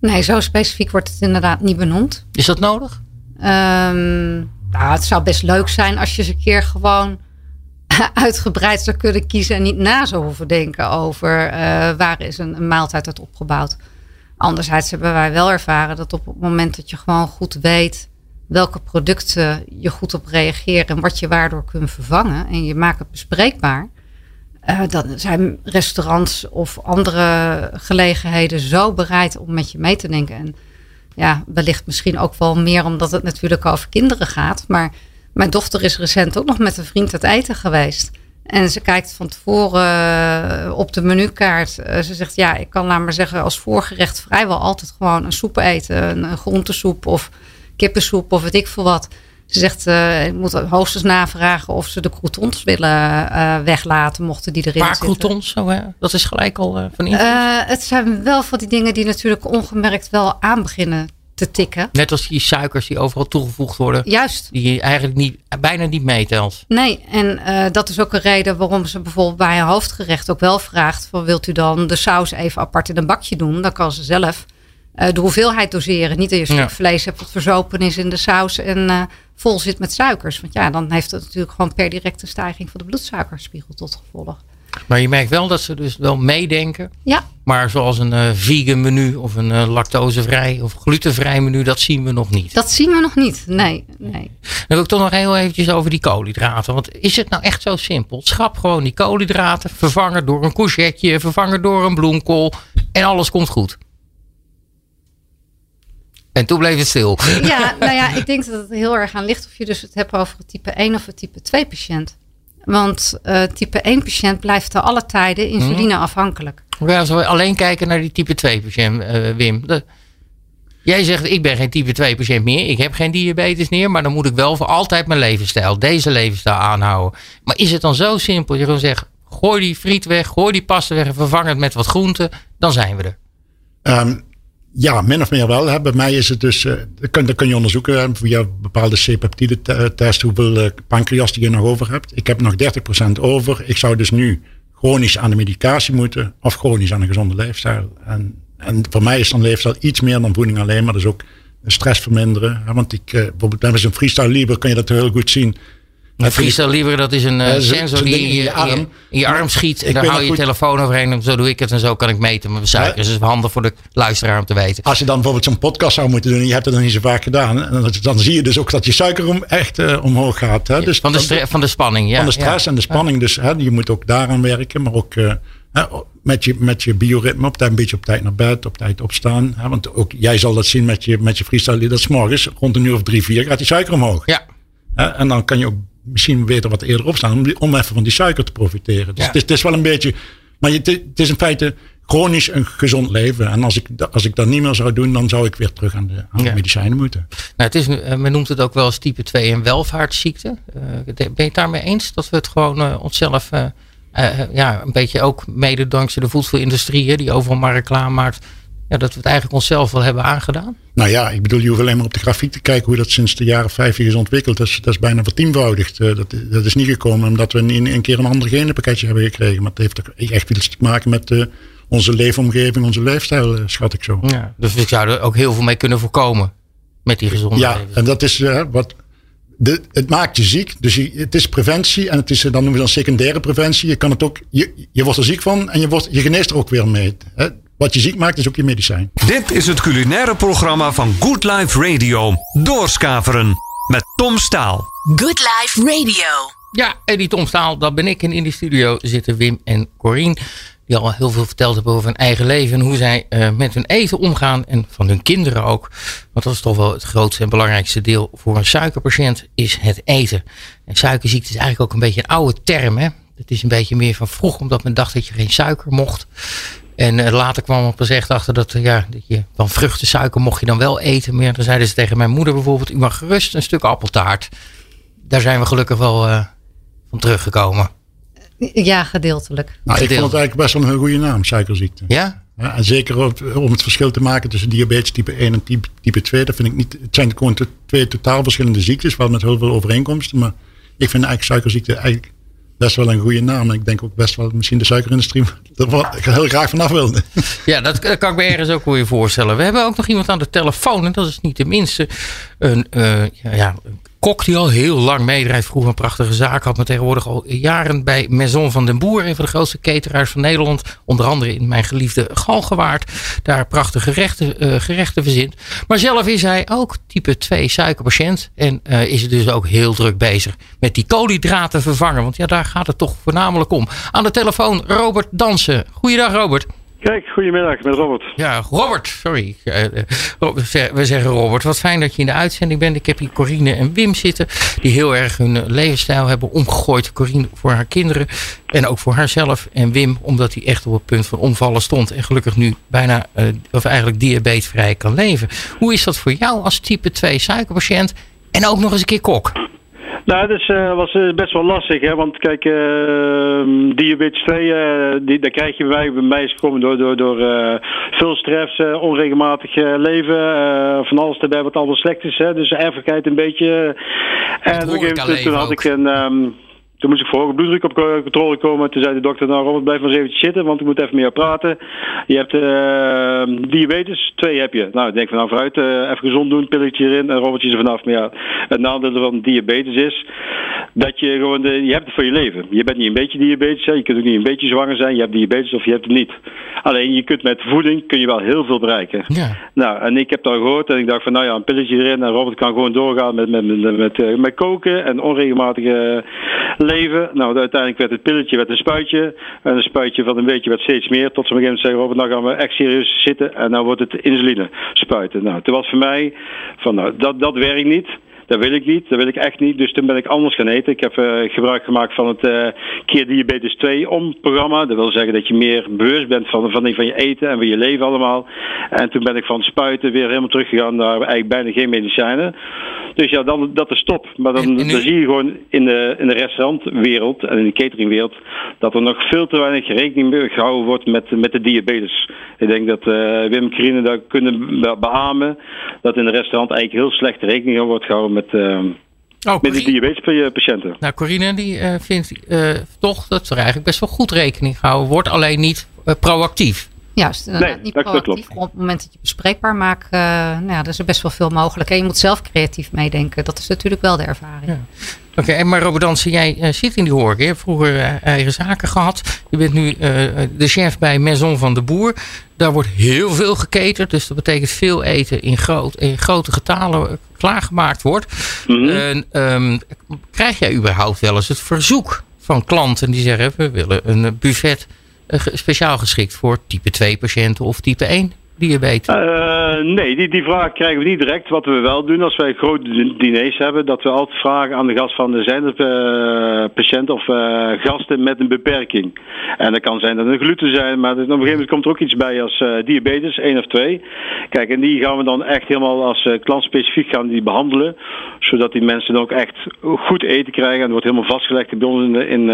Nee, zo specifiek wordt het inderdaad niet benoemd. Is dat nodig? Ehm, nou, het zou best leuk zijn als je eens een keer gewoon uitgebreid zou kunnen kiezen en niet na zou hoeven denken over eh, waar is een, maaltijd uit opgebouwd. Anderzijds hebben wij wel ervaren dat op het moment dat je gewoon goed weet welke producten je goed op reageren en wat je waardoor kunt vervangen en je maakt het bespreekbaar, eh, dan zijn restaurants of andere gelegenheden zo bereid om met je mee te denken. En ja, wellicht misschien ook wel meer omdat het natuurlijk over kinderen gaat. Maar mijn dochter is recent ook nog met een vriend uit eten geweest. En ze kijkt van tevoren eh, op de menukaart. Eh, Ze zegt, ja, ik kan laat maar zeggen als voorgerecht vrijwel altijd gewoon een soep eten. Een, groentesoep of kippensoep of weet ik veel wat. Ze zegt, eh ik moet hoogstens navragen of ze de croutons willen weglaten, mochten die erin zitten. croutons, zo, hè? dat is gelijk al van invloed. Het zijn wel van die dingen die natuurlijk ongemerkt wel aan beginnen te tikken. Net als die suikers die overal toegevoegd worden. Juist. Die je eigenlijk niet, bijna niet meetelt. Nee, en uh, dat is ook een reden waarom ze bijvoorbeeld bij een hoofdgerecht ook wel vraagt: van wilt u dan de saus even apart in een bakje doen? Dan kan ze zelf uh, de hoeveelheid doseren. Niet dat je stuk vlees hebt wat verzopen is in de saus en uh, vol zit met suikers. Want ja, dan heeft het natuurlijk gewoon per direct een stijging van de bloedsuikerspiegel tot gevolg. Maar je merkt wel dat ze dus wel meedenken. Ja. Maar zoals een uh, vegan menu of een uh, lactosevrij of glutenvrij menu, dat zien we nog niet. Dat zien we nog niet, nee. nee. Dan wil ik toch nog heel eventjes over die koolhydraten. Want is het nou echt zo simpel? Schrap gewoon die koolhydraten, vervangen door een courgette, vervangen door een bloemkool en alles komt goed. En toen bleef het stil. Ja, nou ja, ik denk dat het heel erg aan ligt of je dus het hebt over het type 1 of het type 2 patiënt. Want uh, type 1 patiënt blijft te alle tijden insulineafhankelijk. Ja, als we alleen kijken naar die type 2 patiënt, uh, Wim. De, jij zegt, ik ben geen type 2 patiënt meer. Ik heb geen diabetes meer. Maar dan moet ik wel voor altijd mijn levensstijl, deze levensstijl aanhouden. Maar is het dan zo simpel? Je gewoon zegt, gooi die friet weg, gooi die pasta weg en vervang het met wat groenten. Dan zijn we er. Um, ja, min of meer wel. Bij mij is het dus, uh, dat, kun, je onderzoeken via bepaalde C-peptide test hoeveel uh, pancreas je nog over hebt. Ik heb nog 30% over. Ik zou dus nu chronisch aan de medicatie moeten of chronisch aan een gezonde leefstijl. En, en voor mij is dan leefstijl iets meer dan voeding alleen, maar dus ook stress verminderen. Want ik, bijvoorbeeld met zo'n freestyle liever kun je dat heel goed zien. Een freestyle liever, dat is een uh, sensor die in je, arm, in je arm schiet. En daar hou je je telefoon overheen. En zo doe ik het en zo kan ik meten met mijn suikers. Ja. Dat is handig voor de luisteraar om te weten. Als je dan bijvoorbeeld zo'n podcast zou moeten doen en je hebt het nog niet zo vaak gedaan. Dan, dan zie je dus ook dat je suiker om, echt uh, omhoog gaat. Hè? Dus van, de van de spanning, ja. Van de stress en de spanning. Dus hè, je moet ook daaraan werken. Maar ook uh, met, je, met je bioritme op tijd, een beetje op tijd naar bed, op tijd opstaan. Hè? Want ook jij zal dat zien met je, met je freestyle. Dat is morgens rond een uur of drie, vier gaat die suiker omhoog. Ja. En dan kan je ook misschien beter wat eerder opstaan. Om, om even van die suiker te profiteren. Dus ja. het, is, het, is, wel een beetje. Maar je, het is in feite chronisch een gezond leven. En als ik, als ik dat niet meer zou doen, dan zou ik weer terug aan de, aan de medicijnen moeten. Nou, het is, men noemt het ook wel als type 2 een welvaartsziekte. Uh, ben je het daarmee eens dat we het gewoon uh, onszelf. Uh, ja, een beetje ook mede dankzij de voedselindustrie, die overal maar reclame maakt ja, dat we het eigenlijk onszelf wel hebben aangedaan? Nou ja, ik bedoel, je hoeft alleen maar op de grafiek te kijken hoe dat sinds de jaren 50 is ontwikkeld. Dat is, dat is bijna vertienvoudigd. Uh, dat, dat is niet gekomen omdat we een, een keer een ander genenpakketje hebben gekregen. Maar het heeft er echt iets te maken met uh, onze leefomgeving, onze leefstijl, uh, schat ik zo. Ja, dus we zouden er ook heel veel mee kunnen voorkomen met die gezonde Ja, en dat is wat... De, het maakt je ziek, dus je, het is preventie en het is, dan noemen we dan secundaire preventie. Je, kan het ook, je, je wordt er ziek van en je, wordt, je geneest er ook weer mee. Hè? Wat je ziek maakt is ook je medicijn. Dit is het culinaire programma van Good Life Radio. Doorskaveren met Tom Staal. Good Life Radio. Ja, en die Tom Staal, dat ben ik. En in die studio zitten Wim en Corine. Die al heel veel verteld hebben over hun eigen leven. En hoe zij uh, met hun eten omgaan. En van hun kinderen ook. Want dat is toch wel het grootste en belangrijkste deel voor een suikerpatiënt. Is het eten. En suikerziekte is eigenlijk ook een beetje een oude term. Hè? Het is een beetje meer van vroeg. Omdat men dacht dat je geen suiker mocht. En uh, later kwam er pas echt achter dat, ja, dat je van vruchtensuiker mocht je dan wel eten. Maar dan zeiden ze tegen mijn moeder bijvoorbeeld, u mag gerust een stuk appeltaart. Daar zijn we gelukkig wel uh, van teruggekomen. Ja, gedeeltelijk. Nou, ik vond het eigenlijk best wel een goede naam, suikerziekte. Ja? ja en zeker om het verschil te maken tussen diabetes type 1 en type, type 2. Dat vind ik niet, het zijn gewoon twee totaal verschillende ziektes, wel met heel veel overeenkomsten. Maar ik vind eigenlijk suikerziekte eigenlijk best wel een goede naam. En ik denk ook best wel misschien de suikerindustrie er heel graag vanaf wilde. Ja, dat kan ik me ergens ook wel je voorstellen. We hebben ook nog iemand aan de telefoon. En dat is niet de minste. Een, uh, ja, ja, kok die al heel lang meedraait. Vroeger een prachtige zaak had. Maar tegenwoordig al jaren bij Maison van den Boer. Een van de grootste cateraars van Nederland. Onder andere in mijn geliefde Galgenwaard. Daar prachtige gerechten, uh, gerechten verzint. Maar zelf is hij ook type 2 suikerpatiënt. En uh, is dus ook heel druk bezig met die koolhydraten vervangen. Want ja, daar gaat het toch voornamelijk om. Aan de telefoon Robert Dansen. Goeiedag Robert. Kijk, goedemiddag met Robert. Ja, Robert, sorry. We zeggen Robert, wat fijn dat je in de uitzending bent. Ik heb hier Corine en Wim zitten, die heel erg hun levensstijl hebben omgegooid. Corine voor haar kinderen en ook voor haarzelf. En Wim, omdat hij echt op het punt van omvallen stond. En gelukkig nu bijna, of eigenlijk diabetesvrij kan leven. Hoe is dat voor jou als type 2 suikerpatiënt en ook nog eens een keer kok? Nou, dat is, uh, was uh, best wel lastig, hè? want kijk, uh, diabetes 2, die, daar krijg je bij mij, bij mij is gekomen door, door, door veel stress, onregelmatig leven, van alles erbij wat allemaal slecht is. Hè? Dus erfelijkheid een beetje. en op een gegeven moment toen had ik een. Um, toen moest ik voor hoge bloeddruk op controle komen. Toen zei de dokter, nou Robert, blijf maar eens even zitten, want ik moet even jou praten. Je hebt uh, diabetes, twee heb je. Nou, ik denk van nou vooruit, uh, even gezond doen, pilletje erin en Robertje er vanaf. Maar ja, het nadeel van diabetes is dat je gewoon, de, je hebt het voor je leven. Je bent niet een beetje diabetes, hè. je kunt ook niet een beetje zwanger zijn. Je hebt diabetes of je hebt het niet. Alleen je kunt met voeding kun je wel heel veel bereiken. Ja. Nou, en ik heb dat gehoord en ik dacht van nou ja, een pilletje erin en Robert kan gewoon doorgaan met, met, met, met, met, met koken en onregelmatige leven. Nou, uiteindelijk werd het pilletje werd een spuitje. En een spuitje van een beetje werd steeds meer. Tot ze op een gegeven moment zeggen, nou gaan we echt serieus zitten. En nou wordt het insuline spuiten. Nou, toen was voor mij van, nou, dat, dat werkt niet. Dat wil ik niet, dat wil ik echt niet. Dus toen ben ik anders gaan eten. Ik heb uh, gebruik gemaakt van het uh, Keer Diabetes 2 om programma. Dat wil zeggen dat je meer bewust bent van, van, van je eten en van je leven allemaal. En toen ben ik van spuiten weer helemaal teruggegaan naar eigenlijk bijna geen medicijnen. Dus ja, dan, dat is top. Maar dan, dan zie je gewoon in de, in de restaurantwereld en in de cateringwereld dat er nog veel te weinig rekening gehouden wordt met, met de diabetes. Ik denk dat uh, Wim Krine daar kunnen beamen dat in de restaurant eigenlijk heel slecht rekening wordt gehouden met, uh, oh, met de diabetespatiënten. Nou, Corine die uh, vindt uh, toch dat er eigenlijk best wel goed rekening gehouden wordt, alleen niet proactief. Juist, nee, niet proactief. Op het moment dat je bespreekbaar maakt, uh, nou ja, er is er best wel veel mogelijk. En je moet zelf creatief meedenken. Dat is natuurlijk wel de ervaring. Ja. Oké, okay, maar Robert Dansen, jij uh, zit in die horeca. Je hebt vroeger uh, eigen zaken gehad. Je bent nu de chef bij Maison van de Boer. Daar wordt heel veel geketerd. Dus dat betekent veel eten in, groot, in grote getalen klaargemaakt wordt. Mm -hmm. um, krijg jij überhaupt wel eens het verzoek van klanten die zeggen... we willen een buffet eh, speciaal geschikt voor type 2 patiënten of type 1 diabetes? Uh, nee, die, die vraag krijgen we niet direct. Wat we wel doen als wij grote diners hebben, dat we altijd vragen aan de gast van de zijn er uh, patiënten of uh, gasten met een beperking. En dat kan zijn dat het gluten zijn, maar op een gegeven moment komt er ook iets bij als diabetes, 1 of 2. Kijk, en die gaan we dan echt helemaal als klantspecifiek gaan die behandelen, zodat die mensen dan ook echt goed eten krijgen. En wordt helemaal vastgelegd bij ons in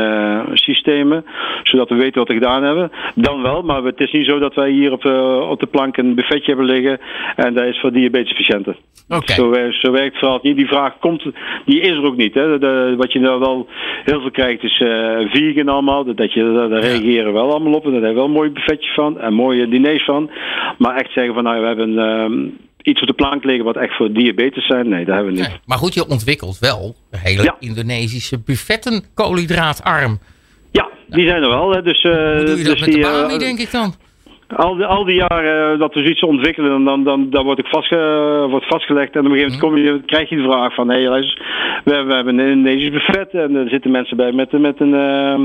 systemen, zodat we weten wat we gedaan hebben. Dan wel, maar het is niet zo dat wij hier op, op de plank een buffetje hebben liggen. En dat is voor diabetespatiënten. Okay. Zo, zo werkt het vooral niet. Die vraag komt, die is er ook niet. Hè. De, wat je nou wel heel veel krijgt is uh, vegan allemaal. Dat je, daar reageren wel allemaal op. En daar hebben we wel een mooi buffetje van. En mooie diners van. Maar echt zeggen van nou, we hebben um, iets op de plank liggen wat echt voor diabetes zijn. Nee, dat hebben we niet. Nee, maar goed, je ontwikkelt wel hele ja. Indonesische buffetten koolhydraatarm. Ja, die zijn er wel. Hè. Dus, uh, Hoe doe je dat dus met die, de bami, uh, denk ik dan? Al die, al die jaren eh, dat we zoiets ontwikkelen, dan, dan, dan, wordt ik vastge, wordt vastgelegd. En op een gegeven moment kom je, krijg je de vraag van: hé, hey, we, we hebben een Indonesisch buffet. En er zitten mensen bij met, met een uh,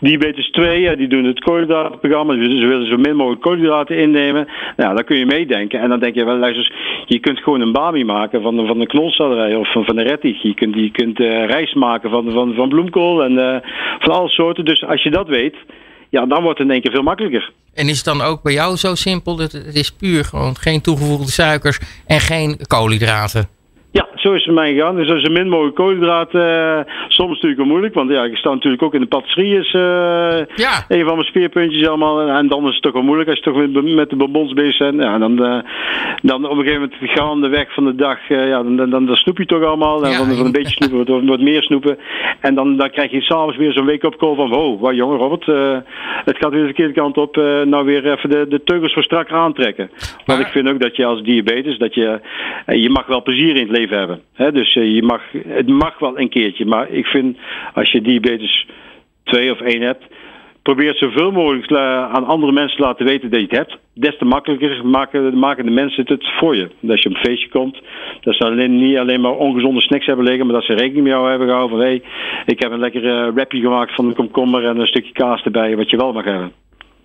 diabetes 2. die doen het koolhydratenprogramma. Dus ze willen zo min mogelijk koolhydraten innemen. Nou, dan kun je meedenken. En dan denk je wel, luister, je kunt gewoon een bami maken van, van een knolselderij of van, van een rettich. Je kunt, je kunt uh, rijst maken van, van, van bloemkool en uh, van alle soorten. Dus als je dat weet ja, dan wordt het in één keer veel makkelijker. En is het dan ook bij jou zo simpel? Dat het is puur gewoon geen toegevoegde suikers en geen koolhydraten? Ja, zo is het mij gegaan. Dus zo min mogelijk koolhydraten. Uh, soms natuurlijk wel moeilijk, want ja, ik sta natuurlijk ook in de patisserie is ja. een van mijn speerpuntjes allemaal. En dan is het toch wel moeilijk als je toch met, met de bonbons bezig bent. Ja, dan, uh, dan op een gegeven moment gaande weg van de dag, ja, dan, dan, dan, snoep je toch allemaal. En ja, van, een beetje snoepen wordt, wordt meer snoepen. En dan, dan krijg je s'avonds weer zo'n week op call van, wow, wat jongen Robert, het gaat weer de verkeerde kant op. nou weer even de, de teugels voor strakker aantrekken. Want ik vind ook dat je als diabetes, dat je, je mag wel plezier in het leven hebben. Dus je mag, het mag wel een keertje, maar ik vind als je diabetes 2 of 1 hebt, probeer zoveel mogelijk aan andere mensen te laten weten dat je het hebt. Des te makkelijker maken, maken de mensen het voor je. Als je op een feestje komt, dat ze alleen, niet alleen maar ongezonde snacks hebben liggen, maar dat ze rekening met jou hebben gehouden van hey, ik heb een lekkere wrapje gemaakt van een komkommer en een stukje kaas erbij, wat je wel mag hebben.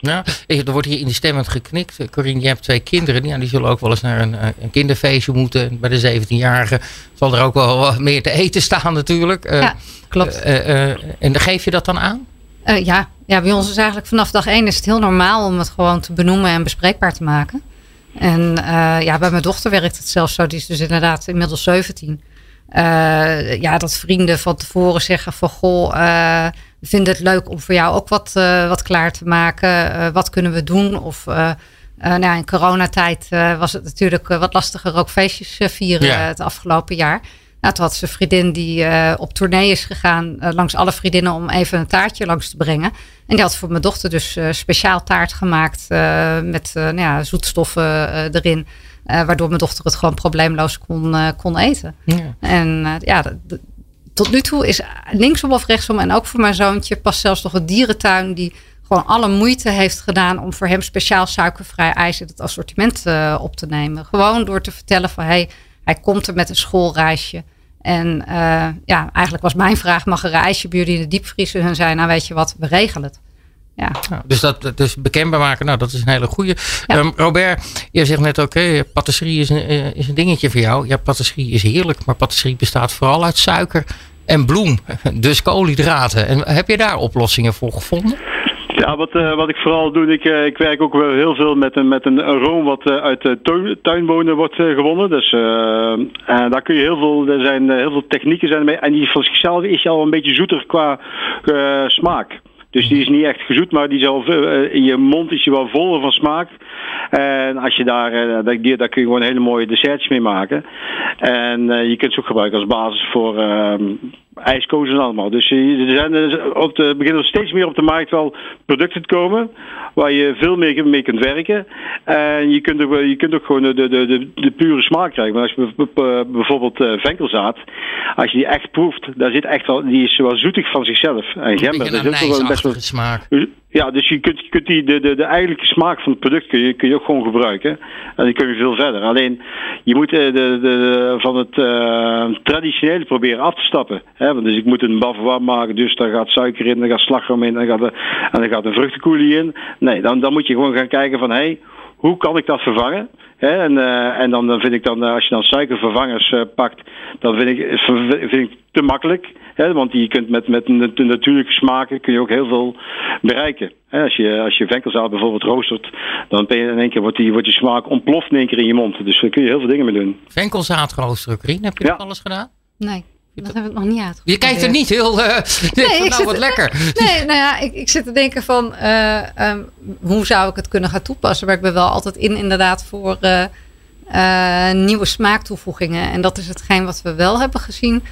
Ja, er wordt hier in de stemmend geknikt. Corinne, je hebt twee kinderen. Die, die zullen ook wel eens naar een, eh, een kinderfeestje moeten. Bij de 17-jarige zal er ook wel wat meer te eten staan natuurlijk. Uh, ja, klopt. Uh, en geef je dat dan aan? ja. ja, bij ons is eigenlijk vanaf dag één is het heel normaal om het gewoon te benoemen en bespreekbaar te maken. En ja, bij mijn dochter werkt het zelfs zo. Die is dus inderdaad inmiddels 17. Uh, ja, dat vrienden van tevoren zeggen van goh, uh, we vinden het leuk om voor jou ook wat, uh, wat klaar te maken. wat kunnen we doen? Of nou ja, in coronatijd was het natuurlijk wat lastiger ook feestjes vieren ja. het afgelopen jaar. Nou, toen had ze een vriendin die op tournee is gegaan langs alle vriendinnen om even een taartje langs te brengen. En die had voor mijn dochter dus speciaal taart gemaakt met nou ja, zoetstoffen erin. Uh, waardoor mijn dochter het gewoon probleemloos kon, uh, kon eten. Ja. En uh, ja, tot nu toe is linksom of rechtsom en ook voor mijn zoontje pas zelfs nog een dierentuin die gewoon alle moeite heeft gedaan om voor hem speciaal suikervrij ijs in het assortiment op te nemen. Gewoon door te vertellen van hey, hij komt er met een schoolreisje. En ja, eigenlijk was mijn vraag: mag er een ijsje bij in de diepvriezer? Hun zei: Nou, weet je wat, we regelen het. Ja. Nou, dus dat dus bekendbaar maken, nou, dat is een hele goede. Um, Robert, je zegt net ook, okay, patisserie is een, eh, is een dingetje voor jou. Ja, patisserie is heerlijk, maar patisserie bestaat vooral uit suiker en bloem, dus koolhydraten. En heb je daar oplossingen voor gevonden? Ja, wat, uh, wat ik vooral doe, ik, uh, ik werk ook wel heel veel met een, met een room wat uh, uit tuinbonen wordt gewonnen. Dus en daar kun je heel veel, er zijn heel veel technieken zijn mee. En die van zichzelf is al een beetje zoeter qua smaak. Dus die is niet echt gezoet, maar die zal, uh, in je mond is je wel voller van smaak. En als je daar, uh, daar, kun je gewoon hele mooie desserts mee maken. En je kunt ze ook gebruiken als basis voor ehm, ijskozen en allemaal. Dus er zijn op de, beginnen er steeds meer op de markt wel producten te komen waar je veel meer mee kunt werken. En je kunt ook, je kunt ook gewoon de, de, de, de pure smaak krijgen. Maar als je bijvoorbeeld venkelzaad, als je die echt proeft, daar zit echt wel, die is wel zoetig van zichzelf. En gember, dat is ook wel best wel smaak. Ja, dus je kunt, kunt die, de, de, de eigenlijke smaak van het product kun je, kun je ook gewoon gebruiken. En dan kun je veel verder. Alleen, je moet de, de, de van het uh, traditionele proberen af te stappen. Hè? Want dus ik moet een bavarois maken, dus daar gaat suiker in, daar gaat slagroom in, en, gaat en dan gaat een vruchtenkoelie in. Nee, dan, dan moet je gewoon gaan kijken van, hé, hey, hoe kan ik dat vervangen? en, uh, en dan, dan vind ik dan, als je dan suikervervangers uh, pakt, dan vind ik, vind ik te makkelijk. Hè, want je kunt met, met de natuurlijke smaken kun je ook heel veel bereiken. Hè, als je, als je venkelzaad bijvoorbeeld roostert, dan ben je in één keer wordt die, wordt die smaak ontploft in één keer in je mond. Dus daar kun je heel veel dingen mee doen. Venkelzaad roosteren, Rien, heb je ja. dat alles gedaan? Nee. Dat hebben we nog niet uit. Je kijkt er niet heel. Uh, nee, ik nou, wat lekker. Nee, nou ja, ik, ik zit te denken van uh, um, hoe zou ik het kunnen gaan toepassen? Maar ik ben wel altijd in, inderdaad, voor uh, nieuwe smaaktoevoegingen. En dat is hetgeen wat we wel hebben gezien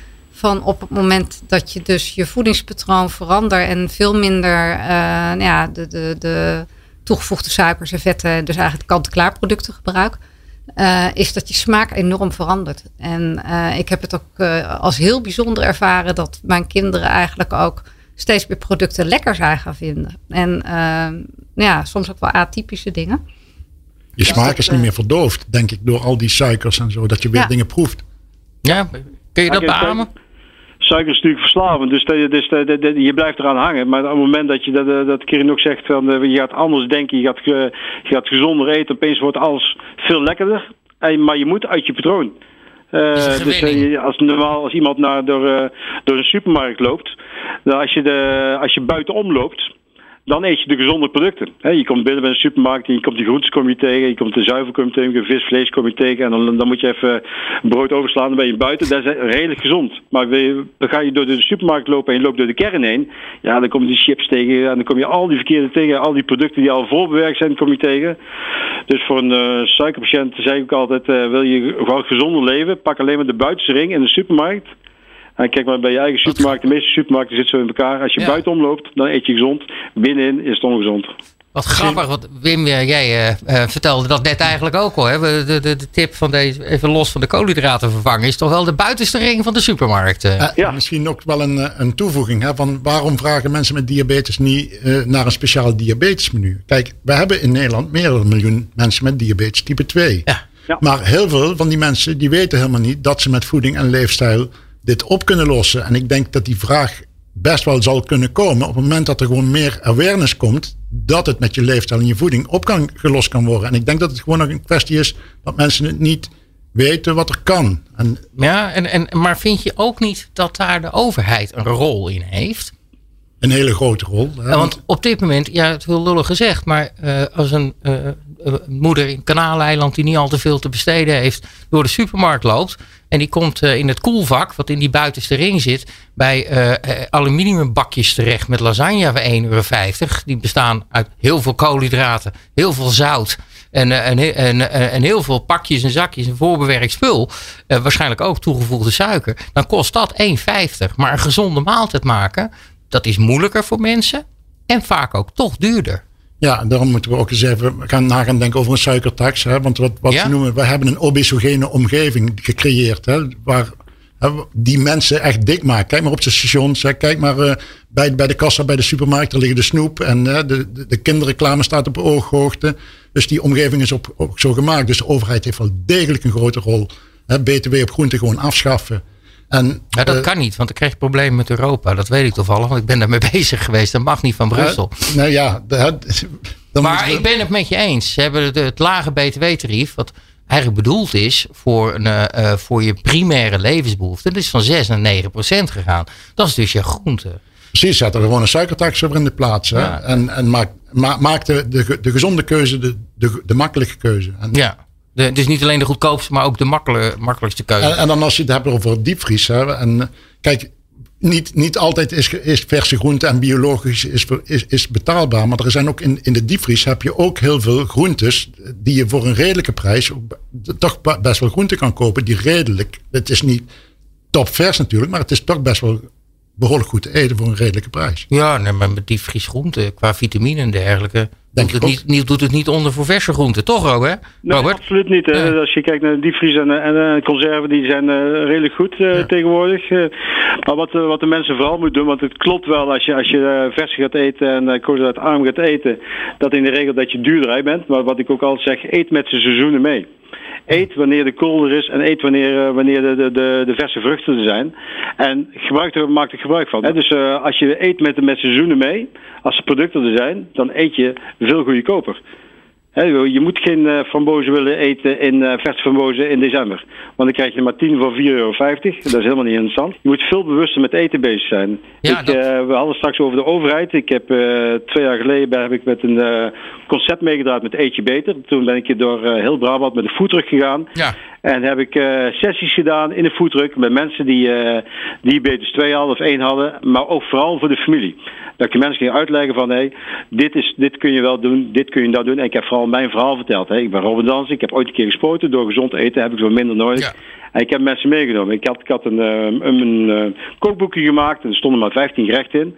van op het moment dat je dus je voedingspatroon verandert en veel minder uh, nou ja, de, de, de toegevoegde suikers en vetten, dus eigenlijk kant-en-klaar producten gebruikt, uh, is dat je smaak enorm verandert. En uh, ik heb het ook als heel bijzonder ervaren dat mijn kinderen eigenlijk ook steeds meer producten lekker zijn gaan vinden. En ja, soms ook wel atypische dingen. Je smaak is niet meer verdoofd, denk ik, door al die suikers en zo, dat je weer ja. dingen proeft. Ja, kun je dat beamen? Suiker is natuurlijk verslavend, dus, dus je blijft eraan hangen. Maar op het moment dat je dat, dat Kirin ook zegt, van, eh, je gaat anders denken, je gaat, je gaat gezonder eten, opeens wordt alles veel lekkerder. Maar je moet uit je patroon. Uh, dus uh, als, normaal, als iemand naar, door, uh, door een supermarkt loopt, dan als je, de, als je buitenom loopt, dan eet je de gezonde producten. je komt binnen bij een supermarkt en je komt de groentes kom je tegen, je komt de zuivel kom je tegen, vis, vlees kom je tegen en dan, dan moet je even brood overslaan, dan ben je buiten. Dat is redelijk gezond. Maar dan ga je door de supermarkt lopen en je loopt door de kern heen, ja, dan kom je die chips tegen en dan kom je al die verkeerde tegen, al die producten die al voorbewerkt zijn, kom je tegen. Dus voor een uh, suikerpatiënt zeg ik altijd, uh, wil je gewoon gezonder leven, pak alleen maar de buitenste ring in de supermarkt. En kijk maar bij je eigen supermarkt, de meeste supermarkten zitten zo in elkaar. Als je ja. buiten omloopt, dan eet je gezond. Binnenin is het ongezond. Wat grappig, wat Wim, jij uh, vertelde dat net eigenlijk ook al. Hè? De, de, de, tip van deze, even los van de koolhydraten vervangen, is toch wel de buitenste ring van de supermarkt. Uh. ja. Misschien ook wel een, een toevoeging. Hè, van waarom vragen mensen met diabetes niet naar een speciaal diabetesmenu? Kijk, we hebben in Nederland meer dan een miljoen mensen met diabetes type 2. Ja. Ja. Maar heel veel van die mensen die weten helemaal niet dat ze met voeding en leefstijl dit op kunnen lossen. En ik denk dat die vraag best wel zal kunnen komen op het moment dat er gewoon meer awareness komt dat het met je leefstijl en je voeding op kan gelost kan worden. En ik denk dat het gewoon nog een kwestie is dat mensen het niet weten wat er kan. En, ja, en, en, maar vind je ook niet dat daar de overheid een rol in heeft? een hele grote rol. Ja, want op dit moment, ja, het wil lullig gezegd, maar eh, als een eh, moeder in Kanaaleiland die niet al te veel te besteden heeft, door de supermarkt loopt en die komt eh, in het koelvak, wat in die buitenste ring zit, bij eh, eh, aluminiumbakjes terecht met lasagne voor 1,50 euro. Die bestaan uit heel veel koolhydraten, heel veel zout. En, eh, en, en, eh, en heel veel pakjes en zakjes en voorbewerkt spul. eh, waarschijnlijk ook toegevoegde suiker. Dan kost dat 1,50. Maar een gezonde maaltijd maken, dat is moeilijker voor mensen. En vaak ook toch duurder. Ja, daarom moeten we ook eens even gaan na gaan denken over een suikertax. Hè? Want wat, wat Ja. we noemen, we hebben een obesogene omgeving gecreëerd. Hè? Waar hè, die mensen echt dik maken. Kijk maar op de stations. Hè? Kijk maar eh, bij, bij de kassa bij de supermarkt. Daar liggen de snoep. En hè, de, de, de kinderreclame staat op ooghoogte. Dus die omgeving is op, ook zo gemaakt. Dus de overheid heeft wel degelijk een grote rol. Hè? BTW op groente gewoon afschaffen. En, Ja, dat eh, kan niet, want dan krijg je problemen met Europa. Dat weet ik toevallig, want ik ben daarmee bezig geweest. Dat mag niet van Brussel. hè, nou ja, dan Maar we- ik ben het met je eens. Ze hebben het, het lage btw-tarief, wat eigenlijk bedoeld is voor, een, eh, eh, voor je primaire levensbehoeften. Dat is van 6 naar 9 procent gegaan. Dat is dus je groente. Precies, zet er gewoon een suikertax over in de plaats. Hè? Ja. En, en maak, ma, maak de, de, de gezonde keuze de, de, de makkelijke keuze. En, Ja. De, het is niet alleen de goedkoopste, maar ook de makkelijkste keuze. en, en dan als je het hebt over diepvries. Hè? En, kijk, niet, niet altijd is, is verse groente en biologisch is, is, is betaalbaar. Maar er zijn ook in, in de diepvries heb je ook heel veel groentes die je voor een redelijke prijs toch be- best wel groente kan kopen. Die redelijk, het is niet topvers natuurlijk, maar het is toch best wel behoorlijk goed te eten voor een redelijke prijs. Ja, nee, maar met die fris groente, qua vitamine en dergelijke, Denk doet ik het, niet, niet, doet het niet onder voor verse groenten. Toch, Robert? Nee, Robert? absoluut niet. Hè. Nee. Als je kijkt naar diepvries en, en eh, conserven, die zijn eh, redelijk goed eh, tegenwoordig. Eh, maar wat, eh, wat de mensen vooral moeten doen, want het klopt wel als je, als je eh, vers gaat eten en uh, koolhydraatarm gaat eten, dat in de regel dat je duurder uit bent. Maar wat ik ook altijd zeg, eet met de seizoenen mee. Eet wanneer de kool er is en eet wanneer, eh, wanneer de, de, de, verse vruchten er zijn. En gebruik er, maak er gebruik van. Dus eh, als je eet met, met seizoenen mee, als de producten er zijn, dan eet je veel goedkoper. Je moet geen eh, frambozen willen eten in eh verse frambozen in december. Want dan krijg je maar 10 voor 4,50 euro. Dat is helemaal niet interessant. Je moet veel bewuster met eten bezig zijn. Ja, ik, dat- eh, we hadden straks over de overheid. Ik heb twee jaar geleden ben- heb ik met een eh, concept meegedraaid met Eet je Beter. Toen ben ik door heel Brabant met een foodtruck gegaan. Ja. En heb ik eh, sessies gedaan in de foodtruck met mensen die eh diabetes 2 hadden of 1 hadden. Maar ook vooral voor de familie. Dat ik de mensen ging uitleggen van, hé, dit, is, dit kun je wel doen, dit kun je dat doen. En ik heb vooral mijn verhaal verteld. Hè. Ik ben Robert Dans, ik heb ooit een keer gespoten. Door gezond te eten heb ik zo minder nodig. Ja. En ik heb mensen meegenomen. Ik had, ik had een, eh, een, een, kookboekje gemaakt en er stonden maar 15 gerechten in.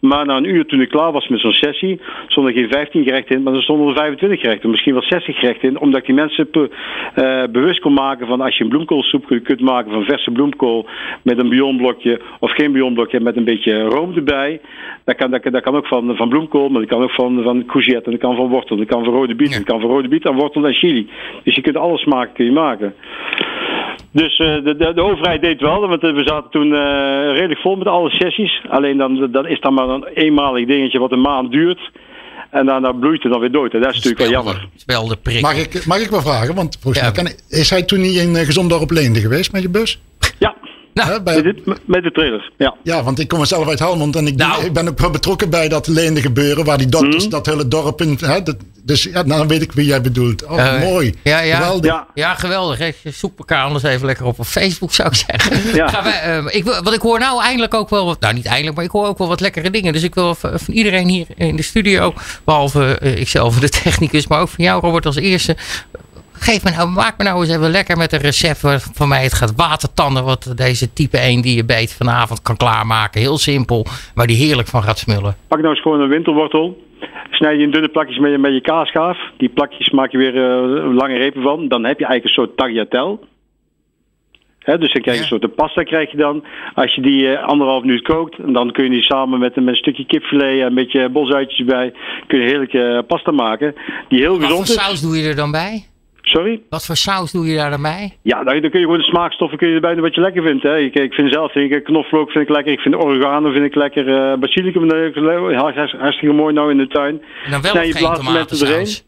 Maar na een uur toen ik klaar was met zo'n sessie, stonden er geen 15 gerechten in, maar er stonden er 25 gerechten, misschien wel 60 gerechten in. Omdat ik die mensen be- bewust kon maken van als je een bloemkoolsoep kunt- maken van verse bloemkool met een bouillonblokje of geen bouillonblokje met een beetje room erbij. Dat kan, dat, kan- dat kan ook van, van bloemkool, maar dat kan ook van, van courgette en dat kan van wortel, dat kan van rode biet, dat kan van rode biet en wortel en chili. Dus je kunt alles maken, kun je maken. Dus eh, de, de, de overheid deed wel, want eh, we zaten toen eh, redelijk vol met alle sessies. Alleen dan, dat is dan maar een eenmalig dingetje wat een maand duurt. En daarna bloeit het dan weer dood. En dat is natuurlijk wel jammer. Prik. Mag ik, mag ik wel vragen? Want volgens Ja. mij kan, is hij toen niet in uh, Gezond Dorp Leende geweest met je bus? Nou, Hè, bij- met, met de trailer. Ja. ja, want ik kom zelf uit Helmond en ik, doe- Nou. ik ben ook wel betrokken bij dat Leende gebeuren. Waar die dokters dat hele dorp in... Hè, dat, dus ja, nou, dan weet ik wie jij bedoelt. Oh, Eh, mooi. ja, ja. Geweldig. Ja. Ja, geweldig. hè. Zoek elkaar anders even lekker op op Facebook, zou ik zeggen. Ja. Gaan wij, eh, ik, wil- want ik hoor nou eindelijk ook wel wat... Nou, niet eindelijk, maar ik hoor ook wel wat lekkere dingen. Dus ik wil van, van iedereen hier in de studio... behalve eh, ikzelf, de technicus... maar ook van jou, Robert, als eerste... Geef me nou, maak me nou eens even lekker met een recept waar van mij het gaat watertanden. Wat deze type 1 diabetes vanavond kan klaarmaken. Heel simpel, waar die heerlijk van gaat smullen. Pak nou eens gewoon een winterwortel. Snij je in dunne plakjes met je, met je kaasschaaf. Die plakjes maak je weer eh, lange repen van. Dan heb je eigenlijk een soort tagliatelle. Dus dan krijg je een soort de pasta krijg je dan. Als je die eh, anderhalf minuut kookt, en dan kun je die samen met, een- met een stukje kipfilet en een beetje bosuitjes erbij, kun je heerlijke eh, pasta maken. Die heel Wat voor gezond is. saus doe je er dan bij? Sorry? Wat voor saus doe je daar dan bij? Ja, dan, dan kun je gewoon de smaakstoffen kun je erbij doen wat je lekker vindt. Hè. Ik, ik vind zelf ik, knoflook vind ik lekker. Ik vind oregano vind ik lekker. eh basilicum vind ik lekker. Hartstikke mooi nou in de tuin. En dan wel je geen blaadsementen tomatensaus?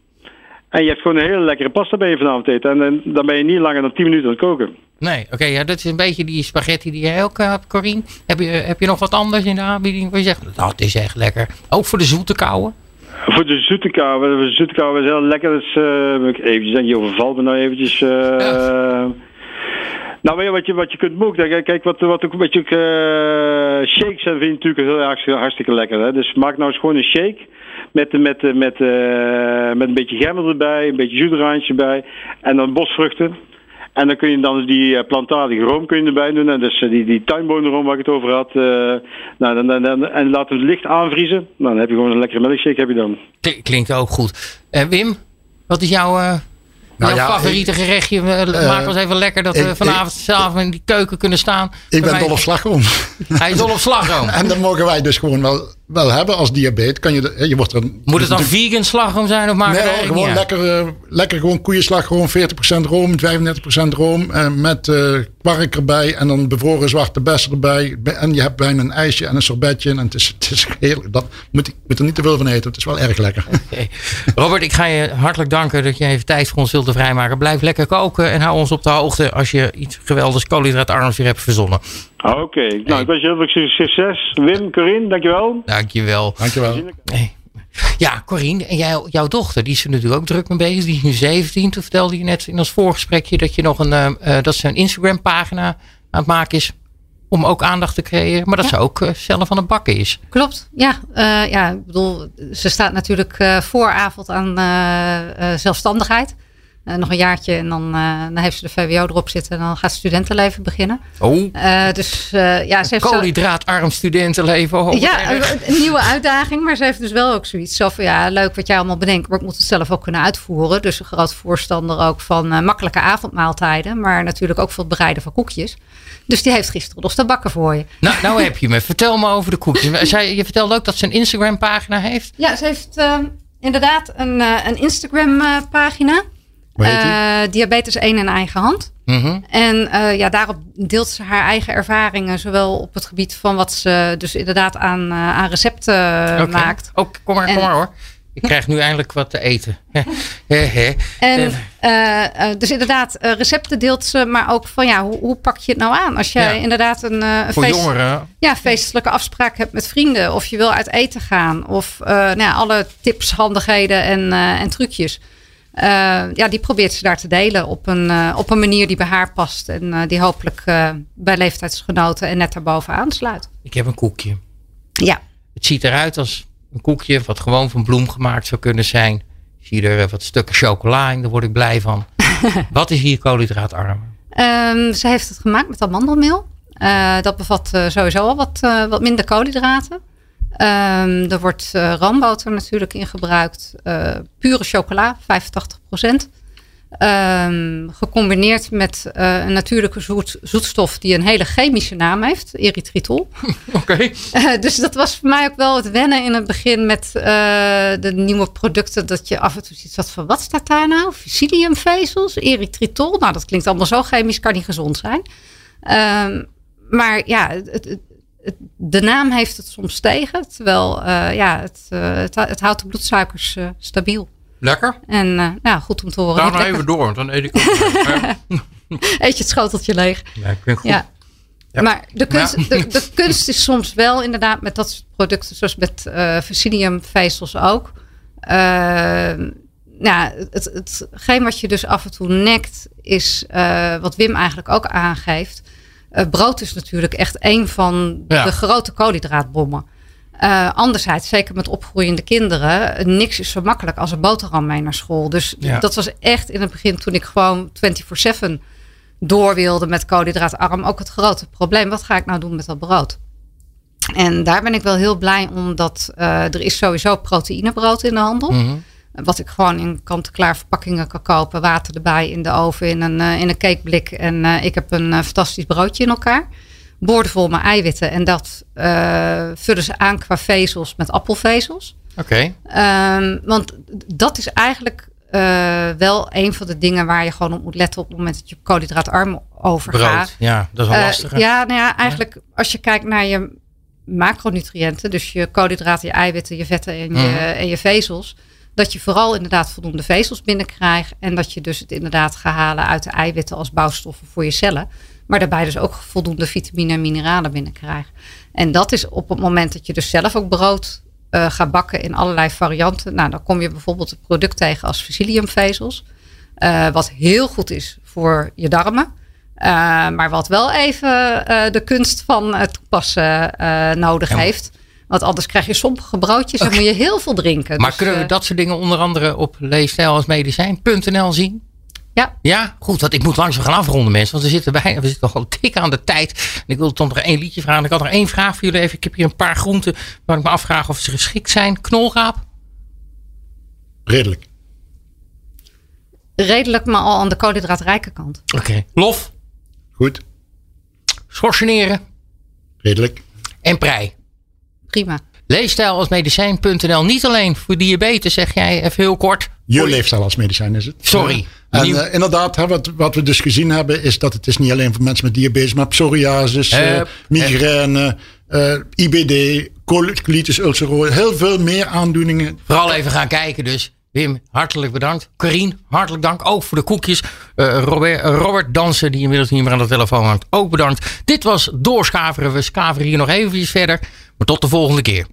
En je hebt gewoon een hele lekkere pasta bij je vanavond eten. En, en dan ben je niet langer dan 10 minuten aan het koken. Nee, oké, ja, dat is een beetje die spaghetti die jij ook hebt, Corine. Heb je, heb je nog wat anders in de aanbieding waar je zegt, nou, het is echt lekker. Ook voor de zoete kouwen? Voor de zoete kou, de zoete is heel lekker. Dus, uh, eventjes denk je overvalt me nou eventjes. Ja. Nou, weet wat je, wat je kunt boeken. Kijk, wat, wat ook een beetje uh, shakes zijn vind je natuurlijk heel hartstikke, hartstikke lekker. Hè? Dus maak nou eens gewoon een shake met, met, met, uh, met een beetje gember erbij, een beetje zoeterandje erbij en dan bosvruchten. En dan kun je dan die plantaardige room kun je erbij doen. En dus die, die tuinbonenroom waar ik het over had. Uh, nou, dan, dan, dan, en laten we het licht aanvriezen. Nou, dan heb je gewoon een lekkere milkshake heb je dan. Klinkt ook goed. Uh, Wim, wat is jouw... Uh... Nou, Jouw ja, favoriete ik, gerechtje, uh, maak ons even lekker dat ik, we vanavond zelf in die keuken kunnen staan. Ik ben dol op slagroom. Hij is dol op slagroom. en dan mogen wij dus gewoon wel wel hebben als diabetes. Kan je, je wordt er, Moet het dan vegan slagroom zijn of maken Nee, gewoon lekker, uh, lekker gewoon koeienslagroom, 40% room, 35% room. Uh, met uh, kwark erbij en dan bevroren zwarte bessen erbij. En je hebt bijna een ijsje en een sorbetje. En het is, het is heerlijk. Dat moet ik moet er niet te veel van eten. Het is wel erg lekker. Okay. Robert, ik ga je hartelijk danken dat je even tijd voor ons wilt vrijmaken. Blijf lekker koken en hou ons op de hoogte als je iets geweldigs koolhydraatarms weer hebt verzonnen. Oké, okay. nou ik wens je heel veel succes. Wim, Corinne, dankjewel. Dankjewel. Dankjewel. Hey. Ja, Corine, en jij, jouw dochter, die is er natuurlijk ook druk mee bezig. Die is nu 17. Toen vertelde je net in ons voorgesprekje dat je nog een, uh, dat ze een Instagram pagina aan het maken is. Om ook aandacht te creëren, maar dat ja. ze ook uh, zelf aan het bakken is. Klopt, ja. Uh, ja, ik bedoel, ze staat natuurlijk vooravond aan zelfstandigheid. Uh, nog een jaartje en dan, uh, dan heeft ze de VWO erop zitten en dan gaat studentenleven beginnen. Oh. Uh, dus ja, ze heeft koolhydraatarm studentenleven. Oh, ja, een, nieuwe uitdaging, maar ze heeft dus wel ook zoiets. Zo van ja, leuk wat jij allemaal bedenkt, maar ik moet het zelf ook kunnen uitvoeren. Dus een groot voorstander ook van makkelijke avondmaaltijden, maar natuurlijk ook voor het bereiden van koekjes. Dus die heeft gisteren nog te bakken voor je. Nou, nou heb je me. Vertel me over de koekjes. Zij, je vertelde ook dat ze een Instagram pagina heeft. Ja, ze heeft inderdaad een, een Instagram pagina. Uh, diabetes 1 in eigen hand. Mm -hmm. En uh, ja, daarop deelt ze haar eigen ervaringen, zowel op het gebied van wat ze dus inderdaad aan, uh, aan recepten okay. maakt. Oh, kom maar, en, kom maar hoor. Ik krijg nu eindelijk wat te eten. en dus inderdaad, recepten deelt ze, maar ook van ja, hoe, hoe pak je het nou aan? Als jij ja. inderdaad een, feest. Ja, feestelijke afspraak hebt met vrienden, of je wil uit eten gaan, of nou ja, alle tips, handigheden en, en trucjes. Uh, ja, die probeert ze daar te delen op een, uh, op een manier die bij haar past. En uh, die hopelijk bij leeftijdsgenoten en net daarboven aansluit. Ik heb een koekje. Ja. Het ziet eruit als een koekje wat gewoon van bloem gemaakt zou kunnen zijn. Ik zie er wat stukken chocola in, daar word ik blij van. wat is hier koolhydraatarm? Um, ze heeft het gemaakt met amandelmeel. dat bevat sowieso al wat, wat minder koolhydraten. Um, er wordt uh, natuurlijk in gebruikt. Uh, pure chocola, 85 procent. Um, gecombineerd met uh, een natuurlijke zoet, zoetstof die een hele chemische naam heeft, erythritol. Oké. Okay. dus dat was voor mij ook wel het wennen in het begin met de nieuwe producten. Dat je af en toe ziet van wat staat daar nou? Psylliumvezels, erythritol. Nou, dat klinkt allemaal zo chemisch, kan niet gezond zijn. Um, maar ja, het, het, de naam heeft het soms tegen. Terwijl uh, ja, het, uh, het, het, houdt de bloedsuikers uh, stabiel. Lekker. En nou, goed om te horen. Ga nou even door, want dan eet ik ook. eet je het schoteltje leeg. Ja, ik vind goed. Ja. Ja. Maar de kunst, de, de, kunst is soms wel inderdaad met dat soort producten, zoals met uh, ook. Uh, nou, het, het, hetgeen wat je dus af en toe nekt, is uh, wat Wim eigenlijk ook aangeeft. Uh, brood is natuurlijk echt een van ja. de grote koolhydraatbommen. Uh, anderzijds, zeker met opgroeiende kinderen, niks is zo makkelijk als een boterham mee naar school. Dus ja. dat was echt in het begin toen ik gewoon 24-7 door wilde met koolhydraatarm ook het grote probleem. Wat ga ik nou doen met dat brood? En daar ben ik wel heel blij om dat uh, er is sowieso proteïnebrood in de handel. Mm -hmm. Wat ik gewoon in kant-en-klaar verpakkingen kan kopen. Water erbij in de oven in een, uh, in een cakeblik. En uh, ik heb een uh, fantastisch broodje in elkaar. Boordevol met eiwitten. En dat vullen ze aan qua vezels met appelvezels. Oké. Okay. Um, want dat is eigenlijk wel een van de dingen waar je gewoon op moet letten op het moment dat je koolhydraatarm overgaat. Brood, ja, dat is wel lastig. ja, nou ja, eigenlijk ja. als je kijkt naar je macronutriënten. Dus je koolhydraten, je eiwitten, je vetten en je, mm. en je vezels Dat je vooral inderdaad voldoende vezels binnenkrijgt. En dat je dus het inderdaad gaat halen uit de eiwitten als bouwstoffen voor je cellen. Maar daarbij dus ook voldoende vitamine en mineralen binnenkrijgt. En dat is op het moment dat je dus zelf ook brood uh, gaat bakken in allerlei varianten. Nou, dan kom je bijvoorbeeld een product tegen als psylliumvezels. Uh, wat heel goed is voor je darmen. Uh, maar wat wel even de kunst van het toepassen nodig heeft. Want anders krijg je sommige broodjes en moet je heel veel drinken. Maar dus, kunnen we dat soort dingen onder andere op leefstijl als medicijn.nl zien? Ja. Ja, goed. Want ik moet langzaam gaan afronden, mensen. Want we zitten, bij, we zitten al dik aan de tijd. En ik wilde toch nog één liedje vragen. Ik had nog één vraag voor jullie even. Ik heb hier een paar groenten waar ik me afvraag of ze geschikt zijn. Knolraap? Redelijk. Redelijk, maar al aan de koolhydraatrijke kant. Oké. Lof? Goed. Schorseneren? Redelijk. En prei? Prima. Leefstijl als medicijn.nl. Niet alleen voor diabetes, zeg jij even heel kort. Je leefstijl als medicijn is het. Sorry. En uh, inderdaad, hè, wat, wat we dus gezien hebben, is dat het is niet alleen voor mensen met diabetes, maar psoriasis, uh, migraine, uh, IBD, colitis ulcerosa, heel veel meer aandoeningen. Vooral even gaan kijken dus. Wim, hartelijk bedankt. Karine, hartelijk dank. Ook voor de koekjes. Uh, Robert, Robert Dansen, die inmiddels niet meer aan de telefoon hangt. Ook bedankt. Dit was Doorschaveren. We schaveren hier nog eventjes verder. Maar tot de volgende keer.